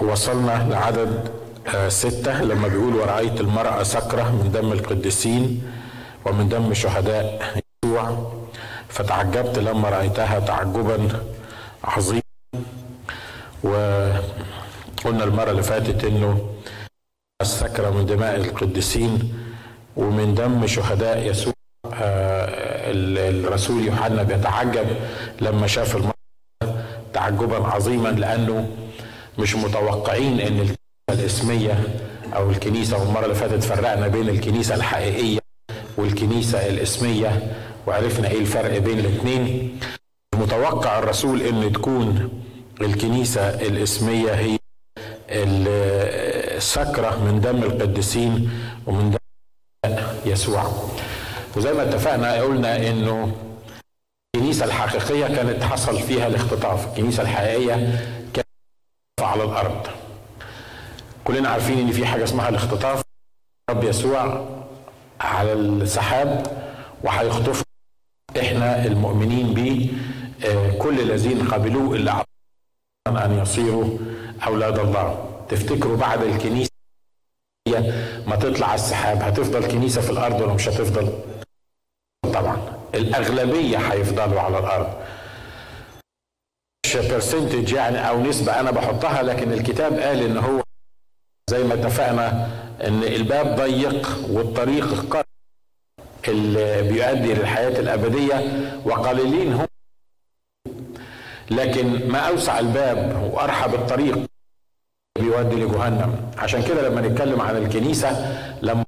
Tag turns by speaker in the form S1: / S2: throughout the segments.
S1: وصلنا لعدد آه، ستة لما بيقول ورأيت المرأة سكرة من دم القديسين ومن دم شهداء يسوع. فتعجبت لما رأيتها تعجبا عظيما. وقلنا المرة اللي فاتت إنه السكرة من دماء القديسين ومن دم شهداء يسوع. آه، الرسول يوحنا بيتعجب لما شاف المرأة تعجبا عظيما لأنه مش متوقعين إن الكنيسة الاسمية أو الكنيسة والمرة اللي فاتت فرقنا بين الكنيسة الحقيقية والكنيسة الاسمية وعرفنا إيه الفرق بين الاثنين متوقع الرسول إن تكون الكنيسة الاسمية هي السكرة من دم القديسين ومن دم يسوع. وزي ما اتفقنا قلنا إنه الكنيسة الحقيقية كانت حصل فيها الاختطاف. الكنيسة الحقيقية كانت على الأرض. كلنا عارفين إن في حاجة اسمها الاختطاف. رب يسوع على السحاب وهيخطف إحنا المؤمنين به كل الذين قبلوه إلا أن يصيروا أولاد الله. تفتكروا بعد الكنيسة ما تطلع السحاب؟ هتفضل كنيسة في الأرض ولا مش هتفضل؟ طبعا. الأغلبية هيفضلوا على الأرض. برسنتج يعني أو نسبة أنا بحطها لكن الكتاب قال إن هو زي ما اتفقنا إن الباب ضيق والطريق قرب اللي بيؤدي للحياة الأبدية وقليلين هم. لكن ما أوسع الباب وأرحب الطريق بيودي لجهنم. عشان كده لما نتكلم عن الكنيسة لما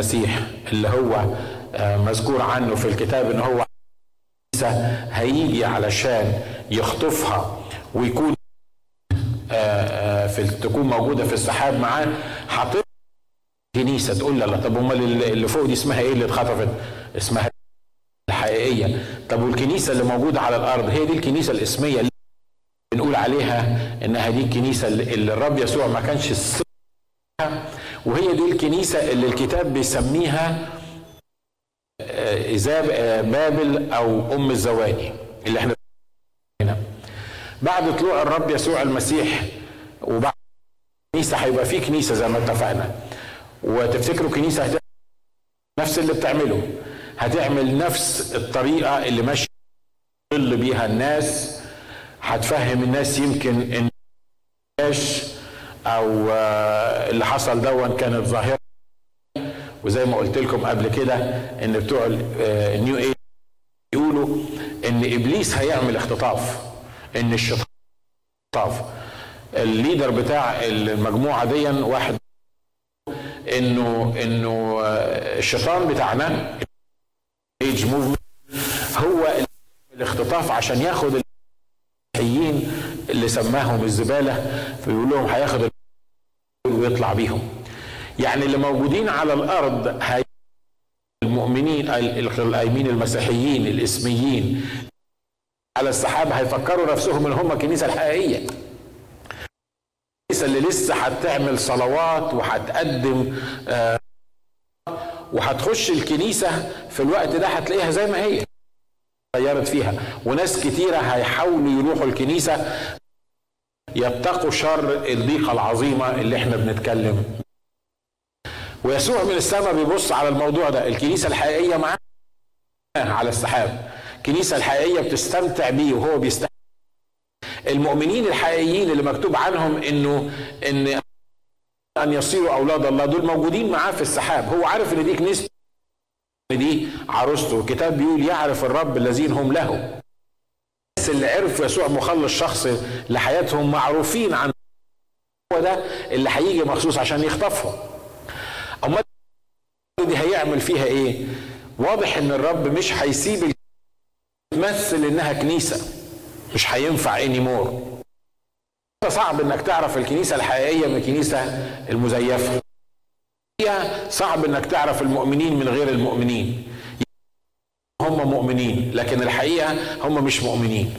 S1: المسيح اللي هو مذكور عنه في الكتاب إن هو هيجي علشان يخطفها ويكون في تكون موجودة في السحاب معاه حاطط كنيسه تقول لا طب أمال اللي فوق دي اسمها إيه اللي اتخطفت؟ اسمها الحقيقية طب والكنيسة اللي موجودة على الأرض هي دي الكنيسة الإسمية اللي بنقول عليها إنها دي الكنيسة اللي الرب يسوع ما كانش وهي دي الكنيسة اللي الكتاب بيسميها بابل أو أم الزواني اللي إحنا هنا. بعد طلوع الرب يسوع المسيح وبعد كنيسة هيبقى في كنيسة زي ما اتفقنا. وتفتكروا كنيسة هتعمل نفس اللي بتعمله؟ هتعمل نفس الطريقة اللي ماشي ظل بيها الناس. هتفهم الناس يمكن إن أو اللي حصل دون كانت ظاهرة. وزي ما قلت لكم قبل كده إن بتوع ال New Age يقولوا إن إبليس هيعمل اختطاف إن الشيطان اختطاف ال leader بتاع المجموعة دي واحد انه إنه الشيطان بتاعنا إيج موفمنت هو الاختطاف عشان ياخد المسيحيين اللي سماهم الزبالة فيقول لهم هياخد ويطلع بيهم. يعني اللي موجودين على الأرض هي المؤمنين القايمين المسيحيين الإسميين على السحاب هيفكروا نفسهم إن هم الكنيسة الحقيقية. الكنيسة اللي لسه هتعمل صلوات وهتقدم آه وهتخش الكنيسة في الوقت ده هتلاقيها زي ما هي. غيرت فيها. وناس كتيرة هيحاولوا يروحوا الكنيسة يتقوا شر الضيقة العظيمة اللي إحنا بنتكلم ويسوع من السماء بيبص على الموضوع ده. الكنيسة الحقيقية معاه على السحاب. الكنيسة الحقيقية بتستمتع بيه وهو بيستمتع. المؤمنين الحقيقيين اللي مكتوب عنهم إنه إن أن يصيروا أولاد الله دول موجودين معاه في السحاب. هو عارف إن دي كنيسته دي عروسته. الكتاب بيقول يعرف الرب الذين هم له. الناس اللي عرفوا يسوع مخلص شخصي لحياتهم معروفين عن هو ده اللي هيجي مخصوص عشان يخطفهم. دي هيعمل فيها إيه؟ واضح إن الرب مش هيسيب تمثل إنها كنيسة. مش هينفع اني مور صعب إنك تعرف الكنيسة الحقيقية من الكنيسة المزيفة. صعب إنك تعرف المؤمنين من غير المؤمنين. هم مؤمنين لكن الحقيقة هم مش مؤمنين.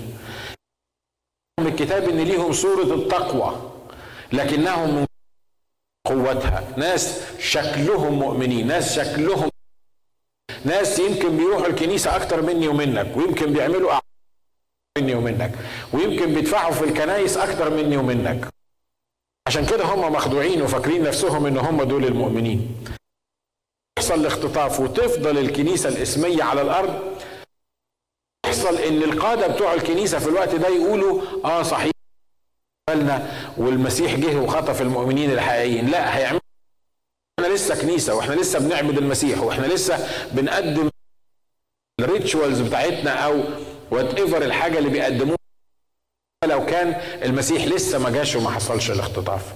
S1: من الكتاب إن ليهم صورة التقوى لكنهم قوتها. ناس شكلهم مؤمنين ناس شكلهم ناس يمكن بيروحوا الكنيسة أكتر مني ومنك ويمكن بيعملوا مني ومنك ويمكن بيدفعوا في الكنايس أكتر مني ومنك. عشان كده هم مخدوعين وفاكرين نفسهم إن هم دول المؤمنين. يحصل الاختطاف وتفضل الكنيسة الإسمية على الأرض. يحصل إن القادة بتوع الكنيسة في الوقت ده يقولوا آه صحيح. والمسيح جه وخطف المؤمنين الحقيقيين. لا هيعمل إحنا لسه كنيسة وإحنا لسه بنعبد المسيح وإحنا لسه بنقدم ال rituals بتاعتنا أو whatever الحاجة اللي بيقدموها. لو كان المسيح لسه ما جاش وما حصلش الاختطاف.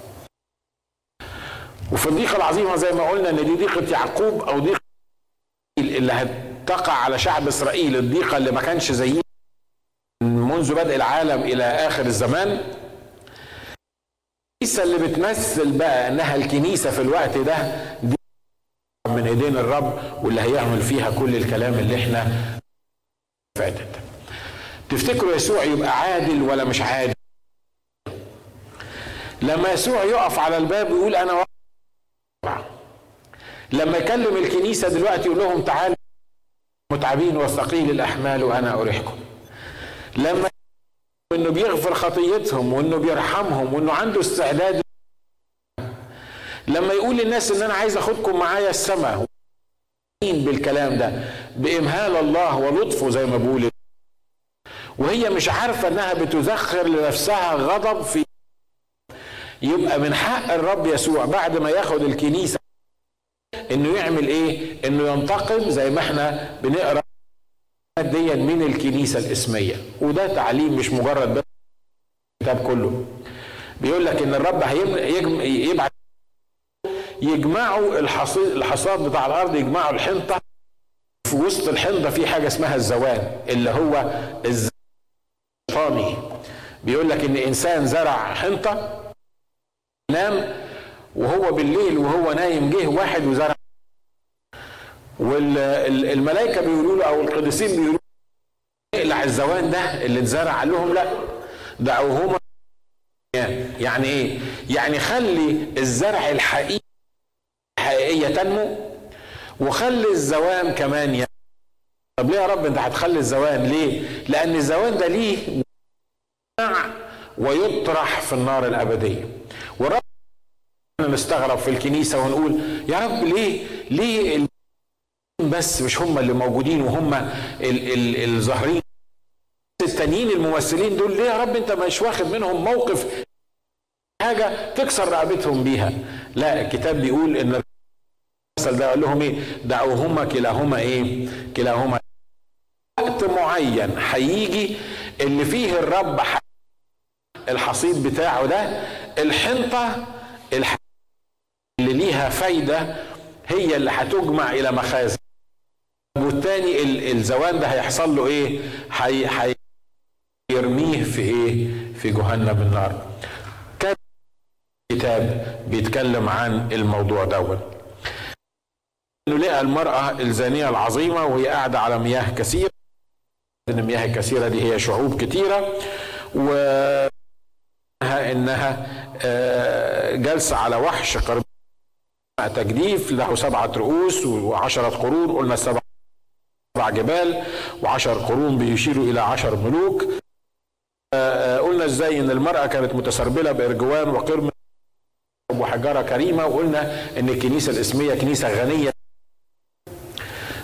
S1: وفي الضيقة العظيمة زي ما قلنا إن دي ضيقة يعقوب أو ضيقة اللي هتقع على شعب إسرائيل. الضيقة اللي ما كانش زيها منذ بدء العالم إلى آخر الزمان. الكنيسة اللي بتمثل بقى إنها الكنيسة في الوقت ده دي من إيدين الرب واللي هيعمل فيها كل الكلام اللي إحنا فاتت. تفتكروا يسوع يبقى عادل ولا مش عادل؟ لما يسوع يقف على الباب يقول أنا لما يكلم الكنيسة دلوقتي يقول لهم تعالوا متعبين وثقيل الأحمال وأنا أريحكم. لما انه بيغفر خطيتهم وإنه بيرحمهم وإنه عنده استعداد. لما يقول للناس إن أنا عايز أخدكم معايا السماء بالكلام ده بإمهال الله ولطفه زي ما بقول وهي مش عارفة إنها بتذخر لنفسها غضب في يبقى من حق الرب يسوع بعد ما ياخد الكنيسة إنه يعمل إيه؟ إنه ينتقم زي ما إحنا بنقرأ ديا من الكنيسة الإسمية. وده تعليم مش مجرد بس الكتاب كله. بيقول لك إن الرب هيبعت يجمعوا الحصاد بتاع الأرض يجمعوا الحنطة. في وسط الحنطة في حاجة اسمها الزوان اللي هو الشيطاني بيقول لك إن إنسان زرع حنطة نام وهو بالليل وهو نايم جه واحد وزرع والملائكه بيقولوا له أو القديسين بيقولوا اقلع الزوان ده اللي اتزرع لهم لا دعوهما يعني إيه؟ يعني خلي الزرع الحقيقي الحقيقيه تنمو وخلي الزوان كمان يعني طب ليه يا رب أنت هتخلي الزوان ليه؟ لأن الزوان ده ليه ويطرح في النار الأبدية والرب نستغرب في الكنيسة ونقول يا رب ليه ليه بس مش هم اللي موجودين وهم الظاهرين. التانيين الممثلين دول ليه يا رب انت مش واخد منهم موقف حاجة تكسر رقبتهم بيها؟ لا الكتاب بيقول إن المثل ده قال لهم إيه؟ دعوهما كلاهما إيه؟ كلاهما وقت معين. هيجي اللي فيه الرب الحصيد بتاعه ده الحنطة اللي ليها فايدة هي اللي هتجمع إلى مخازن. والتاني الزوان ده هيحصل له إيه؟ هي يرميه في إيه؟ في جهنم النار. كان الكتاب بيتكلم عن الموضوع دوت. انه لقى المرأة الزانية العظيمة وهي قاعدة على مياه كثيرة المياه الكثيرة دي هي شعوب كثيرة و انها جالسة على وحش قرب تجديف له سبعة رؤوس وعشرة قرون قلنا سبع سبع جبال وعشر قرون بيشيروا إلى عشر ملوك. قلنا إزاي إن المرأة كانت متسربلة بإرجوان وقرم وحجارة كريمة وقلنا إن الكنيسة الإسمية كنيسة غنية.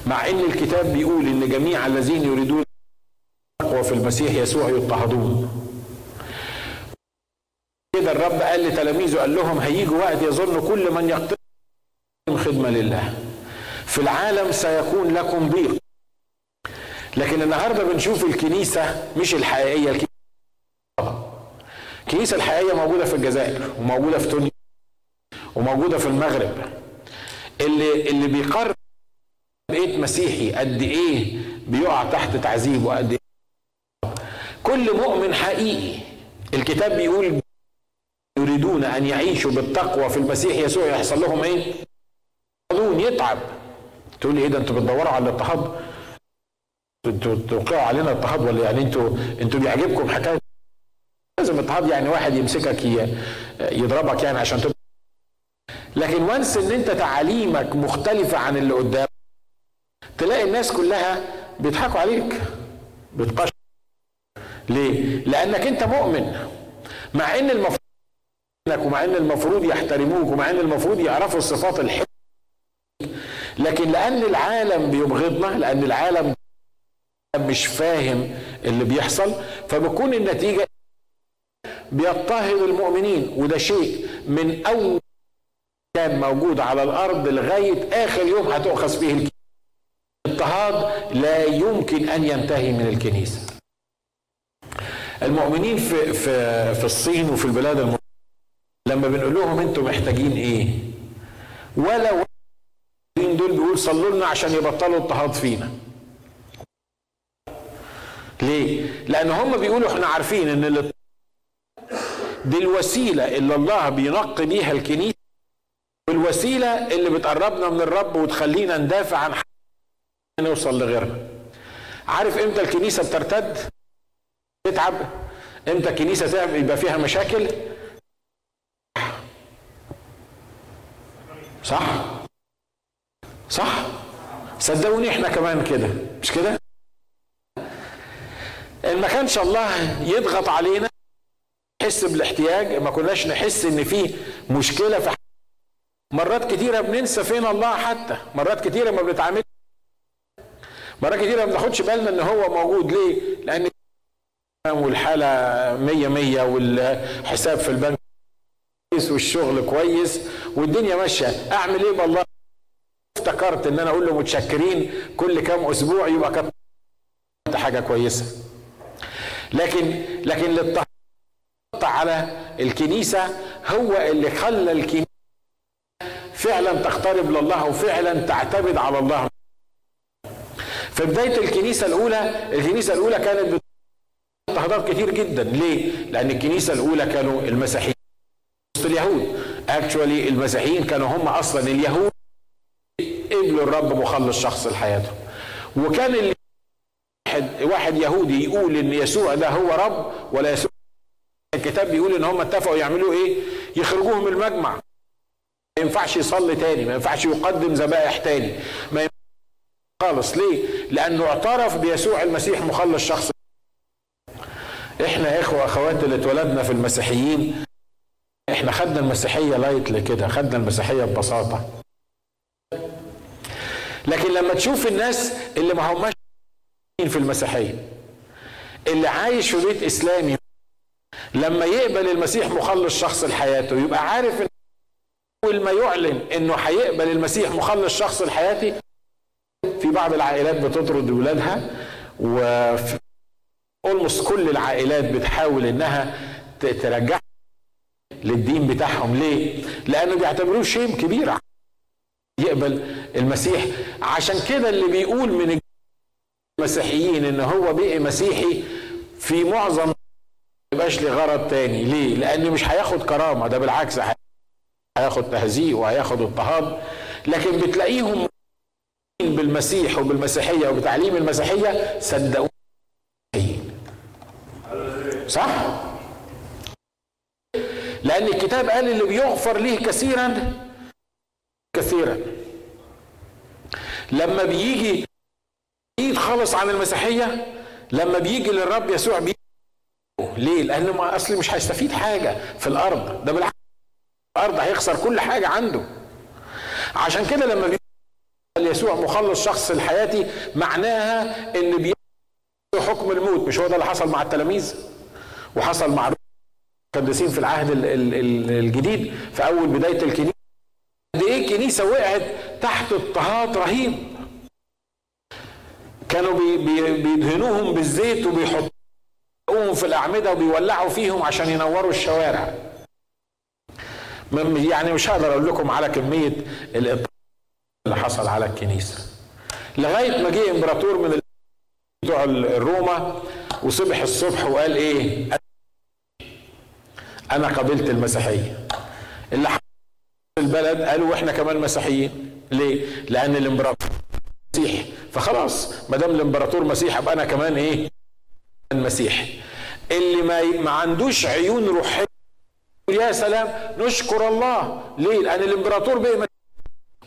S1: مع إن الكتاب بيقول إن جميع الذين يريدون التقوى في المسيح يسوع يضطهدون. كده الرب قال لتلاميذه قال لهم هيجي وقت يظن كل من يقترب خدمة لله. في العالم سيكون لكم ضيق. لكن النهارده بنشوف الكنيسة مش الحقيقية الكنيسة الكنيسة الحقيقية موجودة في الجزائر وموجودة في تونس وموجودة في المغرب. اللي اللي بيقرر بقيت مسيحي قد إيه بيقع تحت تعذيب وقد إيه. كل مؤمن حقيقي الكتاب بيقول يريدون أن يعيشوا بالتقوى في المسيح يسوع يحصل لهم إيه؟ يتعب. تقول لي إيه ده؟ أنتوا بتدوروا على الاضطهاد توقعوا علينا اضطهاد ولا يعني أنتوا أنتوا بيعجبكم حكايه لازم اضطهاد يعني واحد يمسكك يضربك يعني عشان تبقى لكن وانس ان انت تعاليمك مختلفة عن اللي قدام تلاقي الناس كلها بيضحكوا عليك. بتقش ليه؟ لأنك انت مؤمن. مع إن المفروض ومع إن المفروض يحترموك ومع إن المفروض يعرفوا الصفات الحلوة. لكن لأن العالم بيبغضنا لأن العالم مش فاهم اللي بيحصل فبكون النتيجة بيضطهد المؤمنين وده شيء من أول كان موجود على الأرض لغاية آخر يوم هتؤخذ فيه الكنيسة. الاضطهاد لا يمكن أن ينتهي من الكنيسة. المؤمنين في في في الصين وفي البلاد المؤمنين لما بنقول لهم أنتم محتاجين إيه؟ ولا دول بيقول صلوا لنا عشان يبطلوا اضطهاد فينا. ليه؟ لأن هم بيقولوا إحنا عارفين إن دي الوسيلة اللي الله بينقي بيها الكنيسة والوسيلة اللي بتقربنا من الرب وتخلينا ندافع عن نوصل لغيرها عارف إمتى الكنيسة بترتد؟ تتعب إمتى الكنيسة تعب؟ يبقى فيها مشاكل. صح؟ صح؟ صدقوني إحنا كمان كده مش كده؟ إن ما كانش الله يضغط علينا نحس بالاحتياج. ما كناش نحس إن في مشكلة في مرات كتيرة بننسى فين الله حتى. مرات كتيرة ما بنتعامل مرات كتيرة ما بناخدش بالنا إن هو موجود. ليه؟ لأن والحالة مية مية والحساب في البنك كويس والشغل كويس والدنيا ماشية. أعمل إيه بالله؟ افتكرت إن أنا أقول له متشكرين كل كام أسبوع يبقى كانت حاجة كويسة. لكن لكن للتحط على الكنيسة هو اللي خلى الكنيسة فعلا تقترب لله وفعلا تعتمد على الله. في بداية الكنيسة الأولى الكنيسة الأولى كانت اضطهادات كتير جدا. ليه؟ لأن الكنيسة الأولى كانوا المسيحيين وسط اليهود. اكشولي المسيحيين كانوا هم أصلا اليهود قبلوا الرب مخلص شخص لحياتهم وكان اللي واحد واحد يهودي يقول إن يسوع ده هو رب ولا يسوع الكتاب بيقول إن هم اتفقوا يعملوا إيه؟ يخرجوه من المجمع. ما ينفعش يصلي تاني ما ينفعش يقدم ذبائح تاني. ما ينفعش خالص. ليه؟ لأنه اعترف بيسوع المسيح مخلص شخص. إحنا إخوة أخوات اللي اتولدنا في المسيحيين إحنا خدنا المسيحية لايت كده خدنا المسيحية ببساطة. لكن لما تشوف الناس اللي ما هماش في المسيحية. اللي عايش في بيت إسلامي لما يقبل المسيح مخلص شخص لحياته يبقى عارف إن أول ما يعلن إنه هيقبل المسيح مخلص شخص لحياتي في بعض العائلات بتطرد ولادها وفي كل العائلات بتحاول إنها ترجع للدين بتاعهم. ليه؟ لأنه بيعتبروه شيم كبير. يقبل المسيح. عشان كده اللي بيقول من المسيحيين إن هو بقي مسيحي في معظم ما يبقاش لغرض تاني. ليه؟ لأنه مش هياخد كرامة. ده بالعكس هياخد تهزيء وهياخد اضطهاد. لكن بتلاقيهم بالمسيح وبالمسيحية وبتعليم المسيحية صدقوني. صح؟ لأن الكتاب قال اللي بيغفر ليه كثيرا كثيرا. لما بيجي يتخلص عن المسيحية. لما بيجي للرب يسوع بيجي ليه؟ لأنه ما اصلي مش هيستفيد حاجة في الأرض. ده بالعكس الأرض هيخسر كل حاجة عنده. عشان كده لما بيجي يسوع مخلص شخص لحياتي معناها إن بي حكم الموت. مش هو ده اللي حصل مع التلاميذ؟ وحصل مع القديسين في العهد الجديد في أول بداية الكنيسة. قد إيه الكنيسة وقعت تحت اضطهاد رهيب. كانوا بي بي بيدهنوهم بالزيت وبيحطوهم في الأعمدة وبيولعوا فيهم عشان ينوروا الشوارع. يعني مش هقدر أقول لكم على كمية الاضطهاد اللي حصل على الكنيسة. لغاية ما جه إمبراطور من بتوع الروما وصبح الصبح وقال إيه؟ أنا قبلت المسيحية. اللي حصل البلد قالوا وإحنا كمان مسيحيين. ليه؟ لأن الإمبراطور مسيحي فخلاص ما دام الإمبراطور مسيحي أبقى أنا كمان إيه؟ المسيحي اللي ما ما عندوش عيون روحية يا سلام نشكر الله. ليه؟ لأن الإمبراطور بقى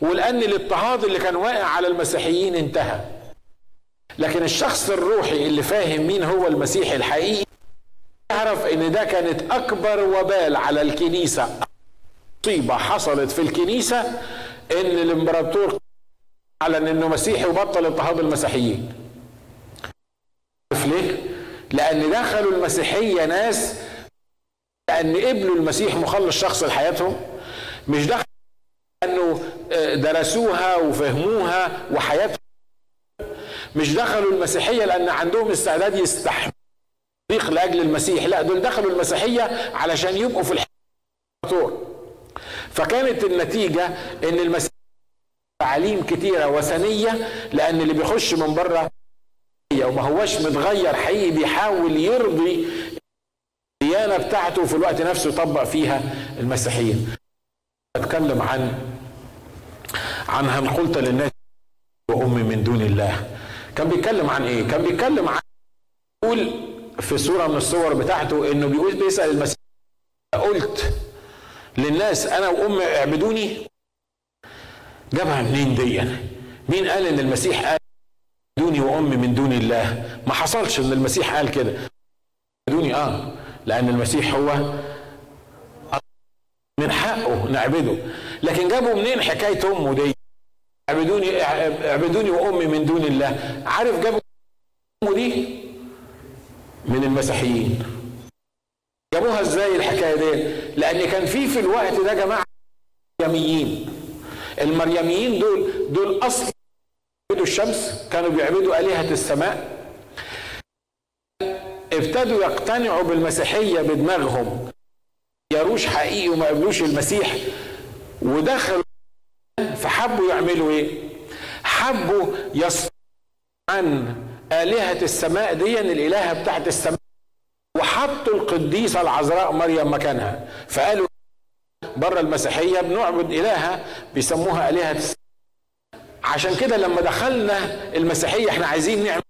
S1: ولان الاضطهاد اللي كان واقع على المسيحيين انتهى. لكن الشخص الروحي اللي فاهم مين هو المسيح الحقيقي تعرف إن ده كانت أكبر وبال على الكنيسة. مصيبة حصلت في الكنيسة إن الإمبراطور اعلن انه مسيحي وبطل اضطهاد المسيحيين. عارف ليه؟ لأن دخلوا المسيحية ناس لأن قبلوا المسيح مخلص شخص لحياتهم مش دخلوا انه درسوها وفهموها وحياتهم. مش دخلوا المسيحية لأن عندهم استعداد يستحملوا لأجل المسيح لا دول دخلوا المسيحية علشان يبقوا في الامبراطور فكانت النتيجة إن المسيح تعاليم كتيرة وثنية لأن اللي بيخش من بره وما هوش متغير حقيقي بيحاول يرضي الديانة بتاعته وفي الوقت نفسه يطبق فيها المسيحيه أتكلم عن عن هل قلت للناس وأمي من دون الله. كان بيتكلم عن إيه؟ كان بيتكلم عن يقول في صوره من الصور بتاعته إنه بيقول بيسأل المسيح قلت للناس أنا وأمي اعبدوني؟ جابها منين دي مين قال إن المسيح قال دوني وأمي من دون الله؟ ما حصلش إن المسيح قال كده. دوني آه. لأن المسيح هو من حقه نعبده. لكن جابوا منين حكاية أمه دي؟ اعبدوني اعبدوني وأمي من دون الله. عارف جابوا أمه دي؟ من المسيحيين. جابوها إزاي الحكاية دي؟ لأن كان في في الوقت ده جماعة مريميين المريميين دول دول أصل بيعبدوا الشمس كانوا بيعبدوا آلهة السماء. ابتدوا يقتنعوا بالمسيحية بدماغهم. يروش حقيقي وما قبلوش المسيح. ودخلوا فحبوا يعملوا إيه؟ حبوا يصفوا عن آلهة السماء دي الإلهة بتاعت السماء وحطوا القديسة العذراء مريم مكانها. فقالوا بره المسيحية بنعبد إلهة بيسموها السماء عشان كده لما دخلنا المسيحية إحنا عايزين نعمل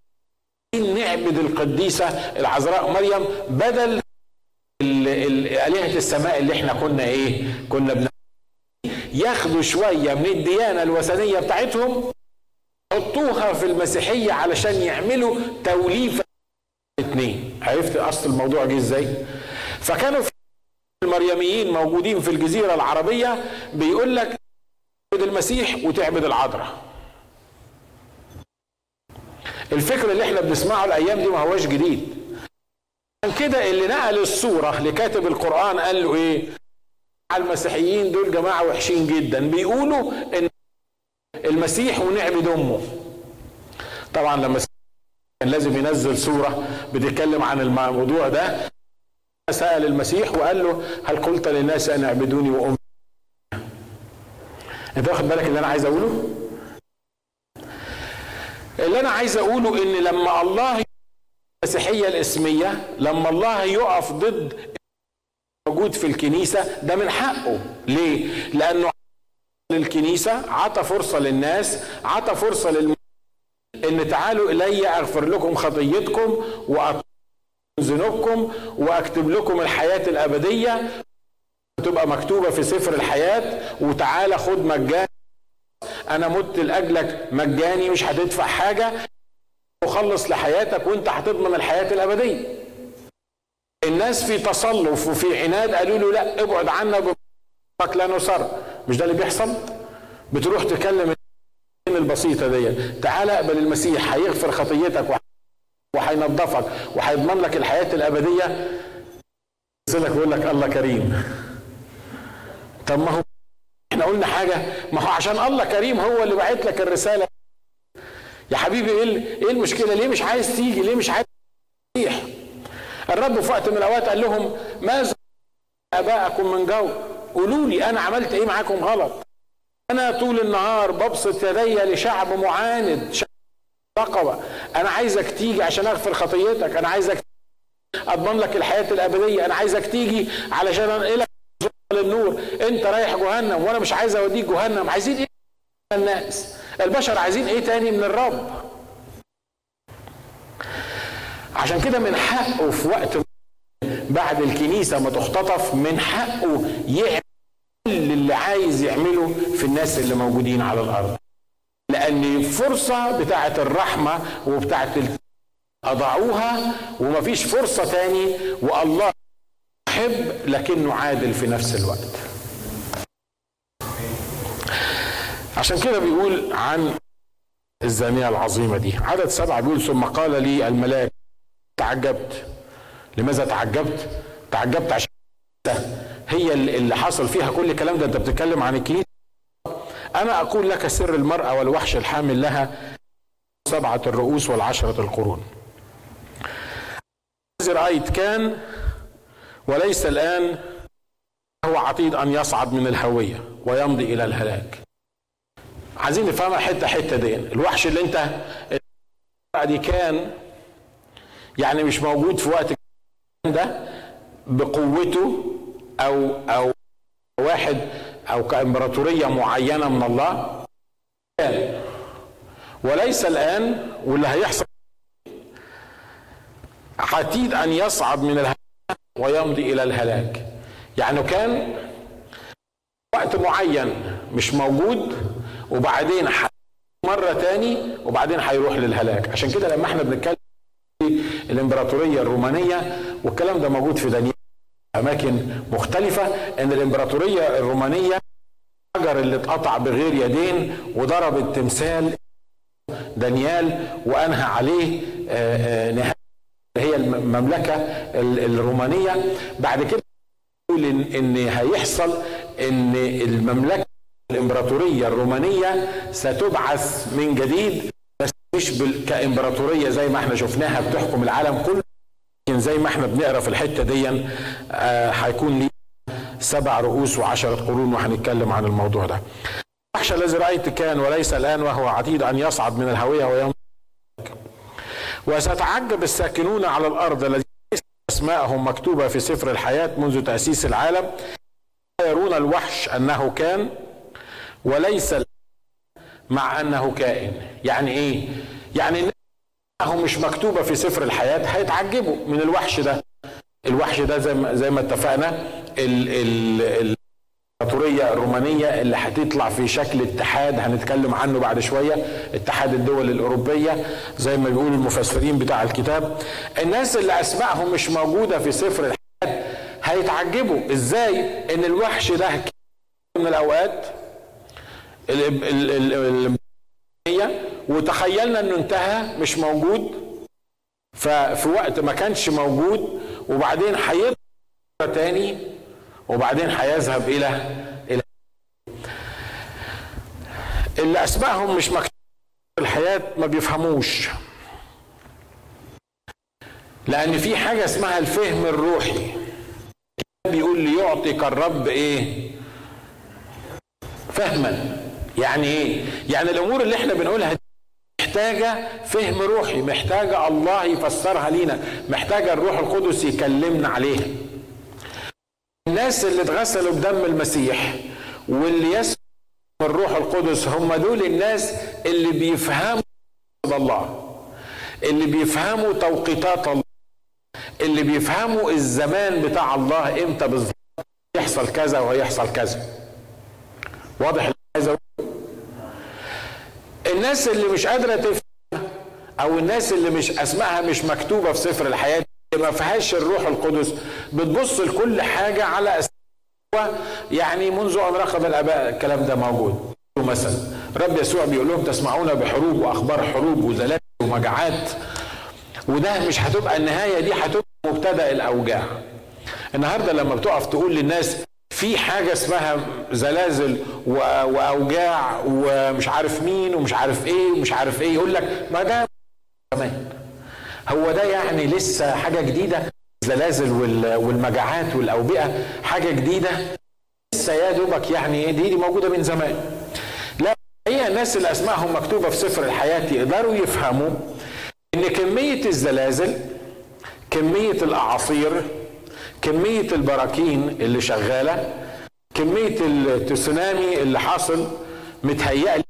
S1: نعبد القديسة العذراء مريم بدل آلهة السماء اللي إحنا كنا إيه؟ كنا بنعمل ياخدوا شوية من الديانة الوثنية بتاعتهم حطوها في المسيحية علشان يعملوا توليفة الاثنين عرفت أصل الموضوع جه إزاي؟ فكانوا في المريميين موجودين في الجزيرة العربية بيقول لك تعبد المسيح وتعبد العذراء. الفكر اللي إحنا بنسمعه الأيام دي ما هوش جديد. عشان كده اللي نقل الصورة لكاتب القرآن قال له إيه؟ المسيحيين دول جماعة وحشين جدا. بيقولوا إن المسيح ونعبد أمه. طبعا لما كان لازم ينزل سورة بتتكلم عن الموضوع ده سأل المسيح وقال له هل قلت للناس أن اعبدوني وامي أنت واخد بالك اللي أنا عايز أقوله؟ اللي أنا عايز أقوله إن لما الله المسيحية الإسمية لما الله يقف ضد موجود في الكنيسة ده من حقه. ليه؟ لأنه للكنيسة عطى فرصة للناس عطى فرصة للم... إن تعالوا إلي أغفر لكم خطيتكم واطلق ذنوبكم وأكتب لكم الحياة الأبدية. تبقى مكتوبة في سفر الحياة. وتعالى خد مجاني. أنا مت لأجلك مجاني مش هتدفع حاجة. وخلص لحياتك وأنت هتضمن الحياة الأبدية. الناس في تصلف وفي عناد قالوا له لا ابعد عنا لا نصر. مش ده اللي بيحصل؟ بتروح تكلم البسيطة دي تعال اقبل المسيح هيغفر خطيتك وهينظفك وهيضمن لك الحياة الأبدية. يصلك ويقول لك الله كريم. طب ما هو إحنا قلنا حاجة. ما هو عشان الله كريم هو اللي بعت لك الرسالة. يا حبيبي إيه إيه المشكلة؟ ليه مش عايز تيجي؟ ليه مش عايز تسيح الرب في وقت من الأوقات قال لهم ماذا آباءكم من جو قولوا لي أنا عملت إيه معاكم غلط؟ أنا طول النهار ببسط يدي لشعب معاند. شعب رقبه أنا عايزك تيجي عشان أغفر خطيتك. أنا عايزك أضمن لك الحياة الأبدية. أنا عايزك تيجي علشان أنقلك للنور. أنت رايح جهنم وأنا مش عايز أوديك جهنم. عايزين إيه الناس؟ البشر عايزين إيه تاني من الرب؟ عشان كده من حقه في وقت بعد الكنيسة ما تختطف من حقه يعمل اللي عايز يعمله في الناس اللي موجودين على الأرض. لأن فرصة بتاعة الرحمة وبتاعة اضاعوها ومفيش فرصة تاني والله يحب لكنه عادل في نفس الوقت. عشان كده بيقول عن الزانية العظيمة دي. عدد سبعة بيقول ثم قال لي الملاك تعجبت. لماذا تعجبت؟ تعجبت عشان هي اللي حصل فيها كل الكلام ده. أنت بتتكلم عن الكنيسة؟ أنا أقول لك سر المرأة والوحش الحامل لها سبعة الرؤوس والعشرة القرون. رأيت كان وليس الآن هو عتيد أن يصعد من الهوية ويمضي إلى الهلاك. عايزين نفهمها حتة حتة دي. الوحش اللي أنت دي كان يعني مش موجود في وقت ده بقوته أو أو واحد أو كإمبراطورية معينة من الله. وليس الآن واللي هيحصل عتيد أن يصعد من الهلاك ويمضي إلى الهلاك. يعني كان وقت معين مش موجود وبعدين مرة تاني وبعدين هيروح للهلاك. عشان كده لما إحنا بنتكلم الإمبراطورية الرومانية والكلام ده موجود في دانيال. أماكن مختلفة إن الإمبراطورية الرومانية الحجر اللي اتقطع بغير يدين وضرب التمثال دانيال وأنهى عليه نهاية هي المملكة الرومانية. بعد كده إن هيحصل إن المملكة الإمبراطورية الرومانية ستبعث من جديد بس مش كإمبراطورية زي ما إحنا شفناها بتحكم العالم كله. لكن زي ما إحنا بنقرا في الحتة دي هيكون ليه سبع رؤوس وعشرة قرون وهنتكلم عن الموضوع ده. الوحش الذي رأيت كان وليس الآن وهو عتيد أن يصعد من الهوية ويوم وستعجب الساكنون على الأرض الذين أسماءهم مكتوبة في سفر الحياة منذ تأسيس العالم. يرون الوحش أنه كان وليس مع أنه كائن. يعني إيه؟ يعني انه مش مكتوبة في سفر الحياة هيتعجبوا من الوحش ده. الوحش ده زي ما زي ما اتفقنا الامبراطوريه الرومانية اللي هتطلع في شكل اتحاد هنتكلم عنه بعد شوية اتحاد الدول الأوروبية زي ما بيقول المفسرين بتاع الكتاب. الناس اللي اسمائهم مش موجودة في سفر الحياة هيتعجبوا. إزاي؟ إن الوحش ده من الأوقات وتخيلنا إنه انتهى مش موجود. ففي وقت ما كانش موجود وبعدين هيطلع تاني وبعدين هيذهب إلى إلى اللي أسمائهم مش مكتوب الحياة ما بيفهموش. لأن في حاجة اسمها الفهم الروحي. بيقول ليعطيك الرب إيه؟ فهما. يعني إيه؟ يعني الأمور اللي إحنا بنقولها محتاجة فهم روحي محتاجة الله يفسرها لينا محتاجة الروح القدس يكلمنا عليها. الناس اللي اتغسلوا بدم المسيح واللي يسمع الروح القدس هم دول الناس اللي بيفهموا الله اللي بيفهموا توقيتات الله اللي بيفهموا الزمان بتاع الله إمتى بالظبط يحصل كذا ويحصل كذا. واضح اللي عايز الناس اللي مش قادرة تفهم أو الناس اللي مش أسمائها مش مكتوبة في سفر الحياة ما فيهاش الروح القدس. بتبص لكل حاجة على أسماء يعني منذ أن رقد الآباء الكلام ده موجود. مثلا رب يسوع بيقول لهم تسمعون بحروب وأخبار حروب وزلازل ومجاعات وده مش هتبقى النهاية دي هتبقى مبتدأ الأوجاع. النهارده لما بتقف تقول للناس في حاجة اسمها زلازل وأوجاع ومش عارف مين ومش عارف إيه ومش عارف إيه. يقول لك ما ده زمان. هو ده يعني لسه حاجة جديدة؟ الزلازل والمجاعات والأوبئة حاجة جديدة؟ لسه يا دوبك يعني دي, دي موجودة من زمان. لا هي الناس اللي أسمائهم مكتوبة في سفر الحياة يقدروا يفهموا إن كمية الزلازل كمية الأعاصير كمية البراكين اللي شغالة كمية التسونامي اللي حاصل متهيألي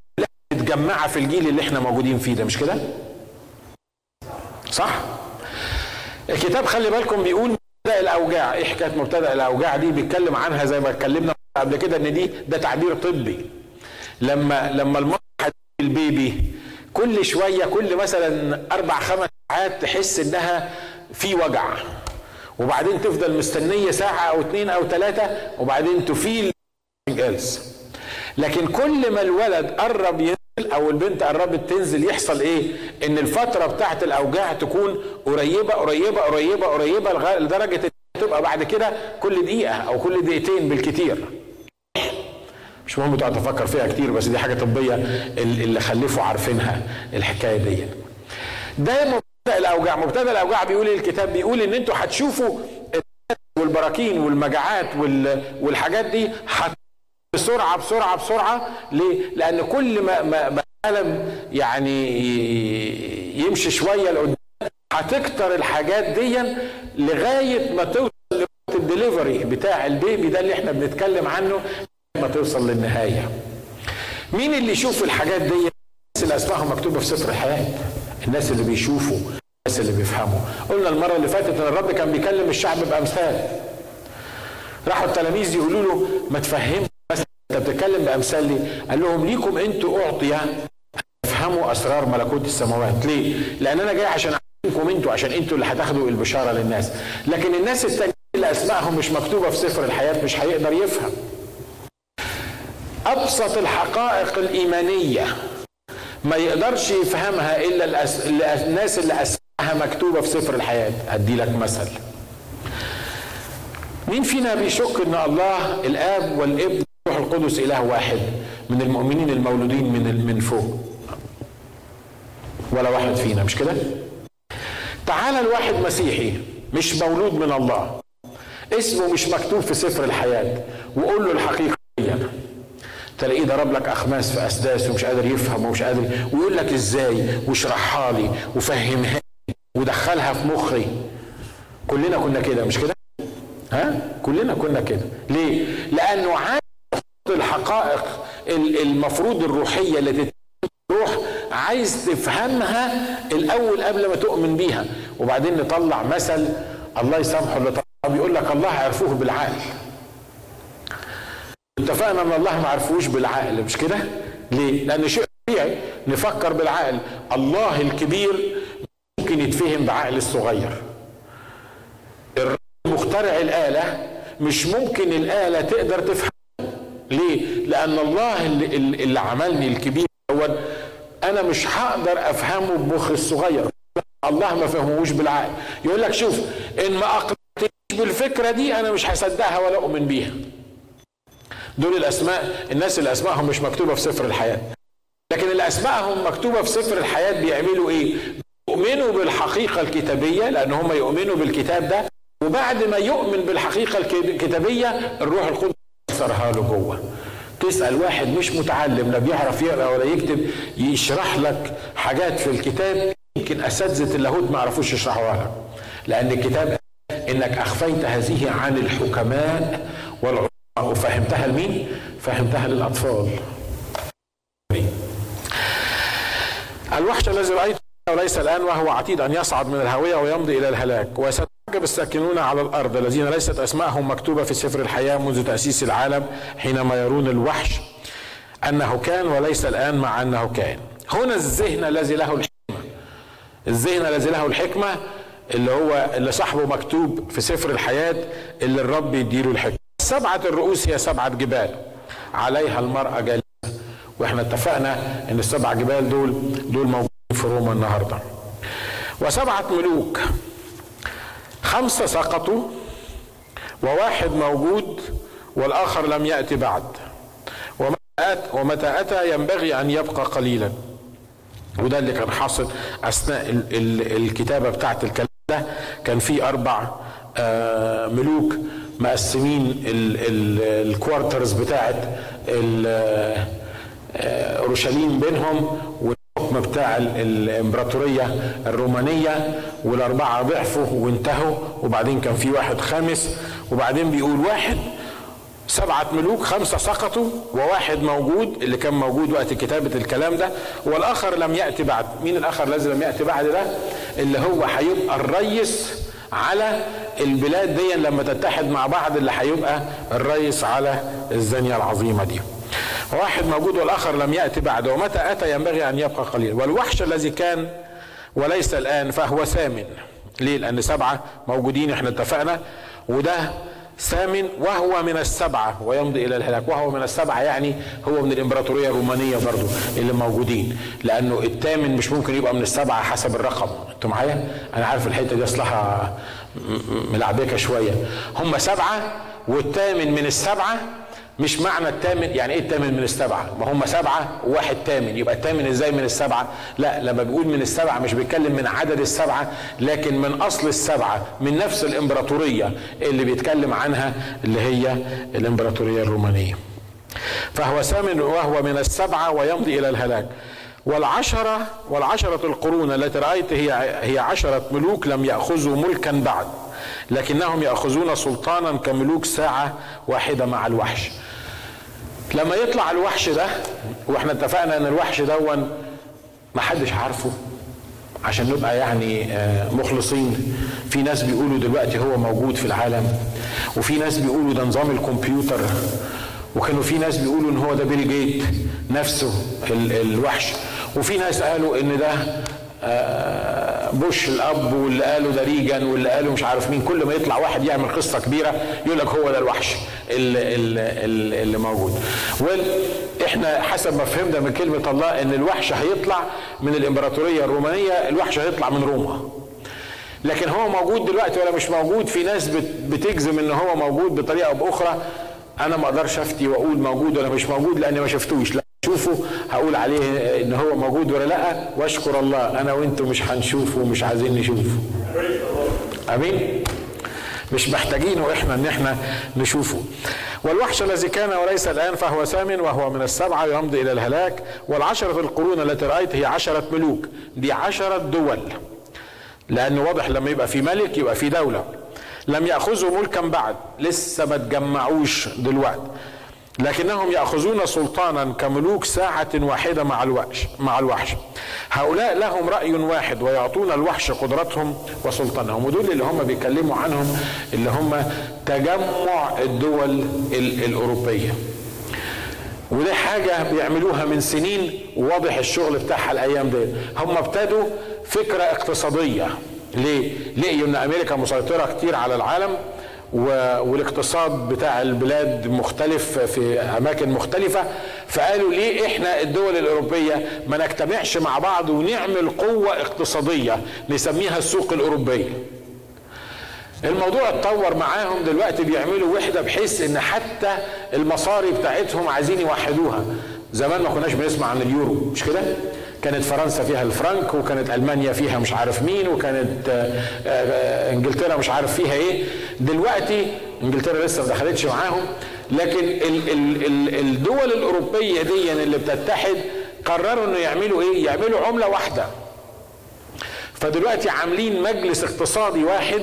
S1: متجمعة في الجيل اللي إحنا موجودين فيه ده مش كده؟ صح؟ الكتاب خلي بالكم بيقول مبتدأ الأوجاع، إيه حكاية مبتدأ الأوجاع دي؟ بيتكلم عنها زي ما اتكلمنا قبل كده إن دي ده تعبير طبي. لما لما المرأة البيبي كل شوية كل مثلا أربع خمس ساعات تحس إنها في وجع وبعدين تفضل مستنية ساعة أو اتنين أو ثلاثة وبعدين تفيل جالس لكن كل ما الولد قرب ينزل أو البنت قربت تنزل يحصل إيه؟ إن الفترة بتاعت الأوجاع تكون قريبة قريبة قريبة قريبة لدرجة تبقى بعد كده كل دقيقة أو كل دقيقتين بالكتير. مش مهم تقعد تفكر فيها كتير بس دي حاجة طبية اللي خلفوا عارفينها الحكاية دي. ده الاوجاع مبتدا الاوجاع بيقول إيه الكتاب بيقول إن أنتوا هتشوفوا والبراكين والمجاعات والحاجات دي بسرعة بسرعة بسرعة ليه؟ لأن كل ما ما العالم يعني يمشي شوية لقدام هتكتر الحاجات دي لغاية ما توصل لوقت الدليفري بتاع ال baby ده اللي إحنا بنتكلم عنه ما توصل للنهاية. مين اللي يشوف الحاجات دي؟ الناس اللي اسمائهم مكتوبة في سفر الحياة. الناس اللي بيشوفوا الناس اللي بيفهموا. قلنا المرة اللي فاتت إن الرب كان بيكلم الشعب بأمثال. راحوا التلاميذ يقولوا له ما تفهمش أنت بتتكلم بأمثال ليه؟ قال لهم ليكم أنتوا اعطي تفهموا أسرار ملكوت السماوات، ليه؟ لأن أنا جاي عشان اعلمكم أنتوا عشان أنتوا اللي هتاخدوا البشارة للناس، لكن الناس التانيين اللي أسمائهم مش مكتوبة في سفر الحياة مش هيقدر يفهم. أبسط الحقائق الإيمانية ما يقدرش يفهمها إلا الأس... الناس اللي اسمائها مكتوبة في سفر الحياة، أدي لك مثل. مين فينا بيشك إن الله الآب والابن الروح القدس إله واحد من المؤمنين المولودين من من فوق؟ ولا واحد فينا مش كده؟ تعال الواحد مسيحي مش مولود من الله. اسمه مش مكتوب في سفر الحياة. وقول له الحقيقة تلاقيه ضرب لك أخماس في أسداس ومش قادر يفهم ومش قادر ويقول لك إزاي؟ واشرحها لي وفهمها لي ودخلها في مخي. كلنا كنا كده مش كده؟ ها؟ كلنا كنا كده. ليه؟ لأنه عارف الحقائق المفروض الروحية اللي تروح عايز تفهمها الأول قبل ما تؤمن بيها. وبعدين نطلع مثل الله يسامحه اللي طلع بيقول لك الله عرفوه بالعقل. اتفقنا ان الله ما عرفوش بالعقل مش كده؟ ليه؟ لأن شيء طبيعي نفكر بالعقل. الله الكبير ممكن يتفهم بعقل الصغير. مخترع الآلة مش ممكن الآلة تقدر تفهم. ليه؟ لأن الله اللي, اللي عملني الكبير دوت أنا مش هقدر أفهمه بمخي الصغير. الله ما فهموش بالعقل. يقول لك شوف إن ما أقنعتنيش بالفكرة دي أنا مش هصدقها ولا أؤمن بيها. دول الأسماء الناس اللي أسمائهم مش مكتوبة في سفر الحياة. لكن اللي أسمائهم مكتوبة في سفر الحياة بيعملوا إيه؟ يؤمنوا بالحقيقة الكتابية لأن هم يؤمنوا بالكتاب ده. وبعد ما يؤمن بالحقيقة الكتابية الروح القدس يفسرها له جوه. تسأل واحد مش متعلم لا بيعرف يقرأ ولا يكتب يشرح لك حاجات في الكتاب يمكن أساتذة اللاهوت ما يعرفوش يشرحوها لك. لأن الكتاب إنك أخفيت هذه عن الحكماء والعلماء. وفهمتها لمين؟ فهمتها للأطفال. الوحش الذي رأيته وليس الآن وهو عتيد أن يصعد من الهاويه ويمضي إلى الهلاك وست عجب الساكنون على الأرض الذين ليست أسماءهم مكتوبة في سفر الحياة منذ تأسيس العالم حينما يرون الوحش أنه كان وليس الآن مع أنه كان هنا الذهن الذي له الحكمة الذهن الذي له الحكمة اللي هو اللي صاحبه مكتوب في سفر الحياة اللي الرب يديله الحكمة سبعة الرؤوس هي سبعة جبال. عليها المرأة جالسه وإحنا اتفقنا إن السبع جبال دول دول موجودين في روما النهارده. وسبعة ملوك. خمسة سقطوا وواحد موجود والآخر لم يأتي بعد. ومتى أتى ينبغي أن يبقى قليلا. وده اللي كان حاصل أثناء الكتابة بتاعت الكلام ده. كان في أربع ملوك مقسمين الكوارترز بتاعت اورشليم بينهم الحكم بتاع الامبراطورية الرومانية والأربعة ضعفوا وانتهوا وبعدين كان في واحد خامس وبعدين بيقول واحد سبعة ملوك خمسة سقطوا وواحد موجود اللي كان موجود وقت كتابة الكلام ده والآخر لم يأتي بعد. مين الآخر الذي لم يأتي بعد ده؟ اللي هو هيبقى الريس على البلاد دي لما تتحد مع بعض اللي هيبقى الريس على الزانية العظيمة دي. واحد موجود والآخر لم يأتي بعد ومتى أتى؟ ينبغي أن يبقى قليلا والوحش الذي كان وليس الآن فهو ثامن. ليه؟ لأن سبعة موجودين إحنا اتفقنا. وده ثامن وهو من السبعة ويمضي إلى الهلاك. وهو من السبعة يعني هو من الإمبراطورية الرومانية برضو اللي موجودين. لأنه الثامن مش ممكن يبقى من السبعة حسب الرقم. أنتوا معايا؟ أنا عارف الحتة دي أصلها ملعبكة شوية. هم سبعة والثامن من السبعة مش معنى الثامن يعني إيه الثامن من السبعة؟ ما هم سبعة وواحد ثامن يبقى الثامن إزاي من السبعة؟ لا لما بيقول من السبعة مش بيتكلم من عدد السبعة لكن من أصل السبعة من نفس الإمبراطورية اللي بيتكلم عنها اللي هي الإمبراطورية الرومانية. فهو ثامن وهو من السبعة ويمضي إلى الهلاك. والعشرة والعشرة القرون التي رأيت هي هي عشرة ملوك لم يأخذوا ملكا بعد لكنهم يأخذون سلطانا كملوك ساعة واحدة مع الوحش. لما يطلع الوحش ده وإحنا اتفقنا إن الوحش دون ما حدش عارفه عشان نبقى يعني مخلصين. في ناس بيقولوا دلوقتي هو موجود في العالم وفي ناس بيقولوا ده نظام الكمبيوتر وكانوا في ناس بيقولوا إن هو ده بيل جيت نفسه الوحش. وفي ناس قالوا إن ده بوش الأب واللي قالوا ده ريجان واللي قالوا مش عارف مين كل ما يطلع واحد يعمل قصة كبيرة يقول لك هو ده الوحش اللي, اللي, اللي موجود. وإحنا حسب ما فهمنا من كلمة الله إن الوحش هيطلع من الإمبراطورية الرومانية الوحش هيطلع من روما. لكن هو موجود دلوقتي ولا مش موجود؟ في ناس بتجزم إن هو موجود بطريقة أو بأخرى. أنا ما أقدرش أفتي وأقول موجود ولا مش موجود لأني ما شفتوش. شوفه هقول عليه إن هو موجود ولا لأ وأشكر الله أنا وأنتم مش هنشوفه ومش عايزين نشوفه. آمين؟ مش محتاجينه إحنا إن إحنا نشوفه. والوحش الذي كان وليس الآن فهو ثامن وهو من السبعة يمضي إلى الهلاك والعشرة القرون التي رأيت هي عشرة ملوك. دي عشرة دول. لأن واضح لما يبقى في ملك يبقى في دولة. لم يأخذوا ملكا بعد لسه ما تجمعوش دلوقتي. لكنهم يأخذون سلطانا كملوك ساعة واحدة مع الوحش مع الوحش. هؤلاء لهم رأي واحد ويعطون الوحش قدرتهم وسلطانهم. ودول اللي هم بيتكلموا عنهم اللي هم تجمع الدول الأوروبية. ودي حاجة بيعملوها من سنين وواضح الشغل بتاعها الأيام دي هم ابتدوا فكرة اقتصادية. ليه؟ لقيوا ان أمريكا مسيطرة كتير على العالم. والاقتصاد بتاع البلاد مختلف في أماكن مختلفة فقالوا ليه إحنا الدول الأوروبية ما نجتمعش مع بعض ونعمل قوة اقتصادية نسميها السوق الاوروبيه الموضوع اتطور معاهم دلوقتي بيعملوا وحدة بحيث إن حتى المصاري بتاعتهم عايزين يوحدوها. زمان ما كناش بنسمع عن اليورو مش كده؟ كانت فرنسا فيها الفرنك وكانت ألمانيا فيها مش عارف مين وكانت إنجلترا مش عارف فيها إيه. دلوقتي إنجلترا لسه ما دخلتش معاهم لكن ال ال ال الدول الأوروبية دي اللي بتتحد قرروا إنه يعملوا إيه؟ يعملوا عملة واحدة. فدلوقتي عاملين مجلس اقتصادي واحد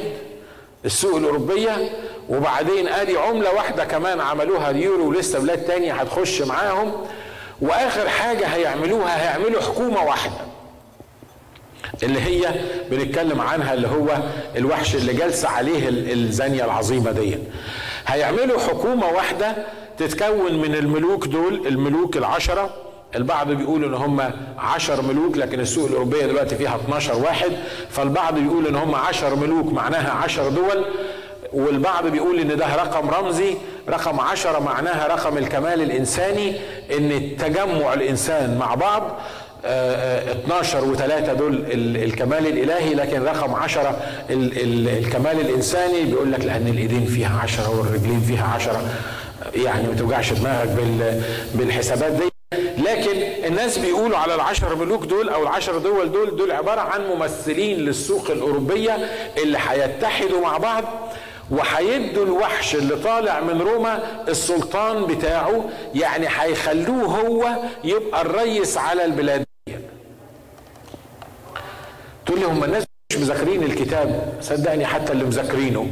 S1: السوق الأوروبية وبعدين آدي عملة واحدة كمان عملوها اليورو ولسه بلاد تانية هتخش معاهم. وآخر حاجة هيعملوها هيعملوا حكومة واحدة. اللي هي بنتكلم عنها اللي هو الوحش اللي جالسة عليه الزانية العظيمة دي. هيعملوا حكومة واحدة تتكون من الملوك دول الملوك العشرة. البعض بيقول إن هم عشر ملوك لكن السوق الأوروبية دلوقتي فيها 12 واحد. فالبعض بيقول إن هم عشر ملوك معناها عشر دول. والبعض بيقول إن ده رقم رمزي. رقم عشرة معناها رقم الكمال الإنساني إن تجمع الإنسان مع بعض آه 12 وثلاثة دول الكمال الإلهي لكن رقم عشرة الكمال الإنساني بيقول لك لأن الإيدين فيها عشرة والرجلين فيها عشرة. يعني ما توجعش دماغك بالحسابات دي. لكن الناس بيقولوا على العشر ملوك دول أو العشر دول دول دول عبارة عن ممثلين للسوق الأوروبية اللي هيتحدوا مع بعض. وهيدوا الوحش اللي طالع من روما السلطان بتاعه يعني هيخلوه هو يبقى الريس على البلاد تقول لي هم الناس مش مذاكرين الكتاب؟ صدقني حتى اللي مذاكرينه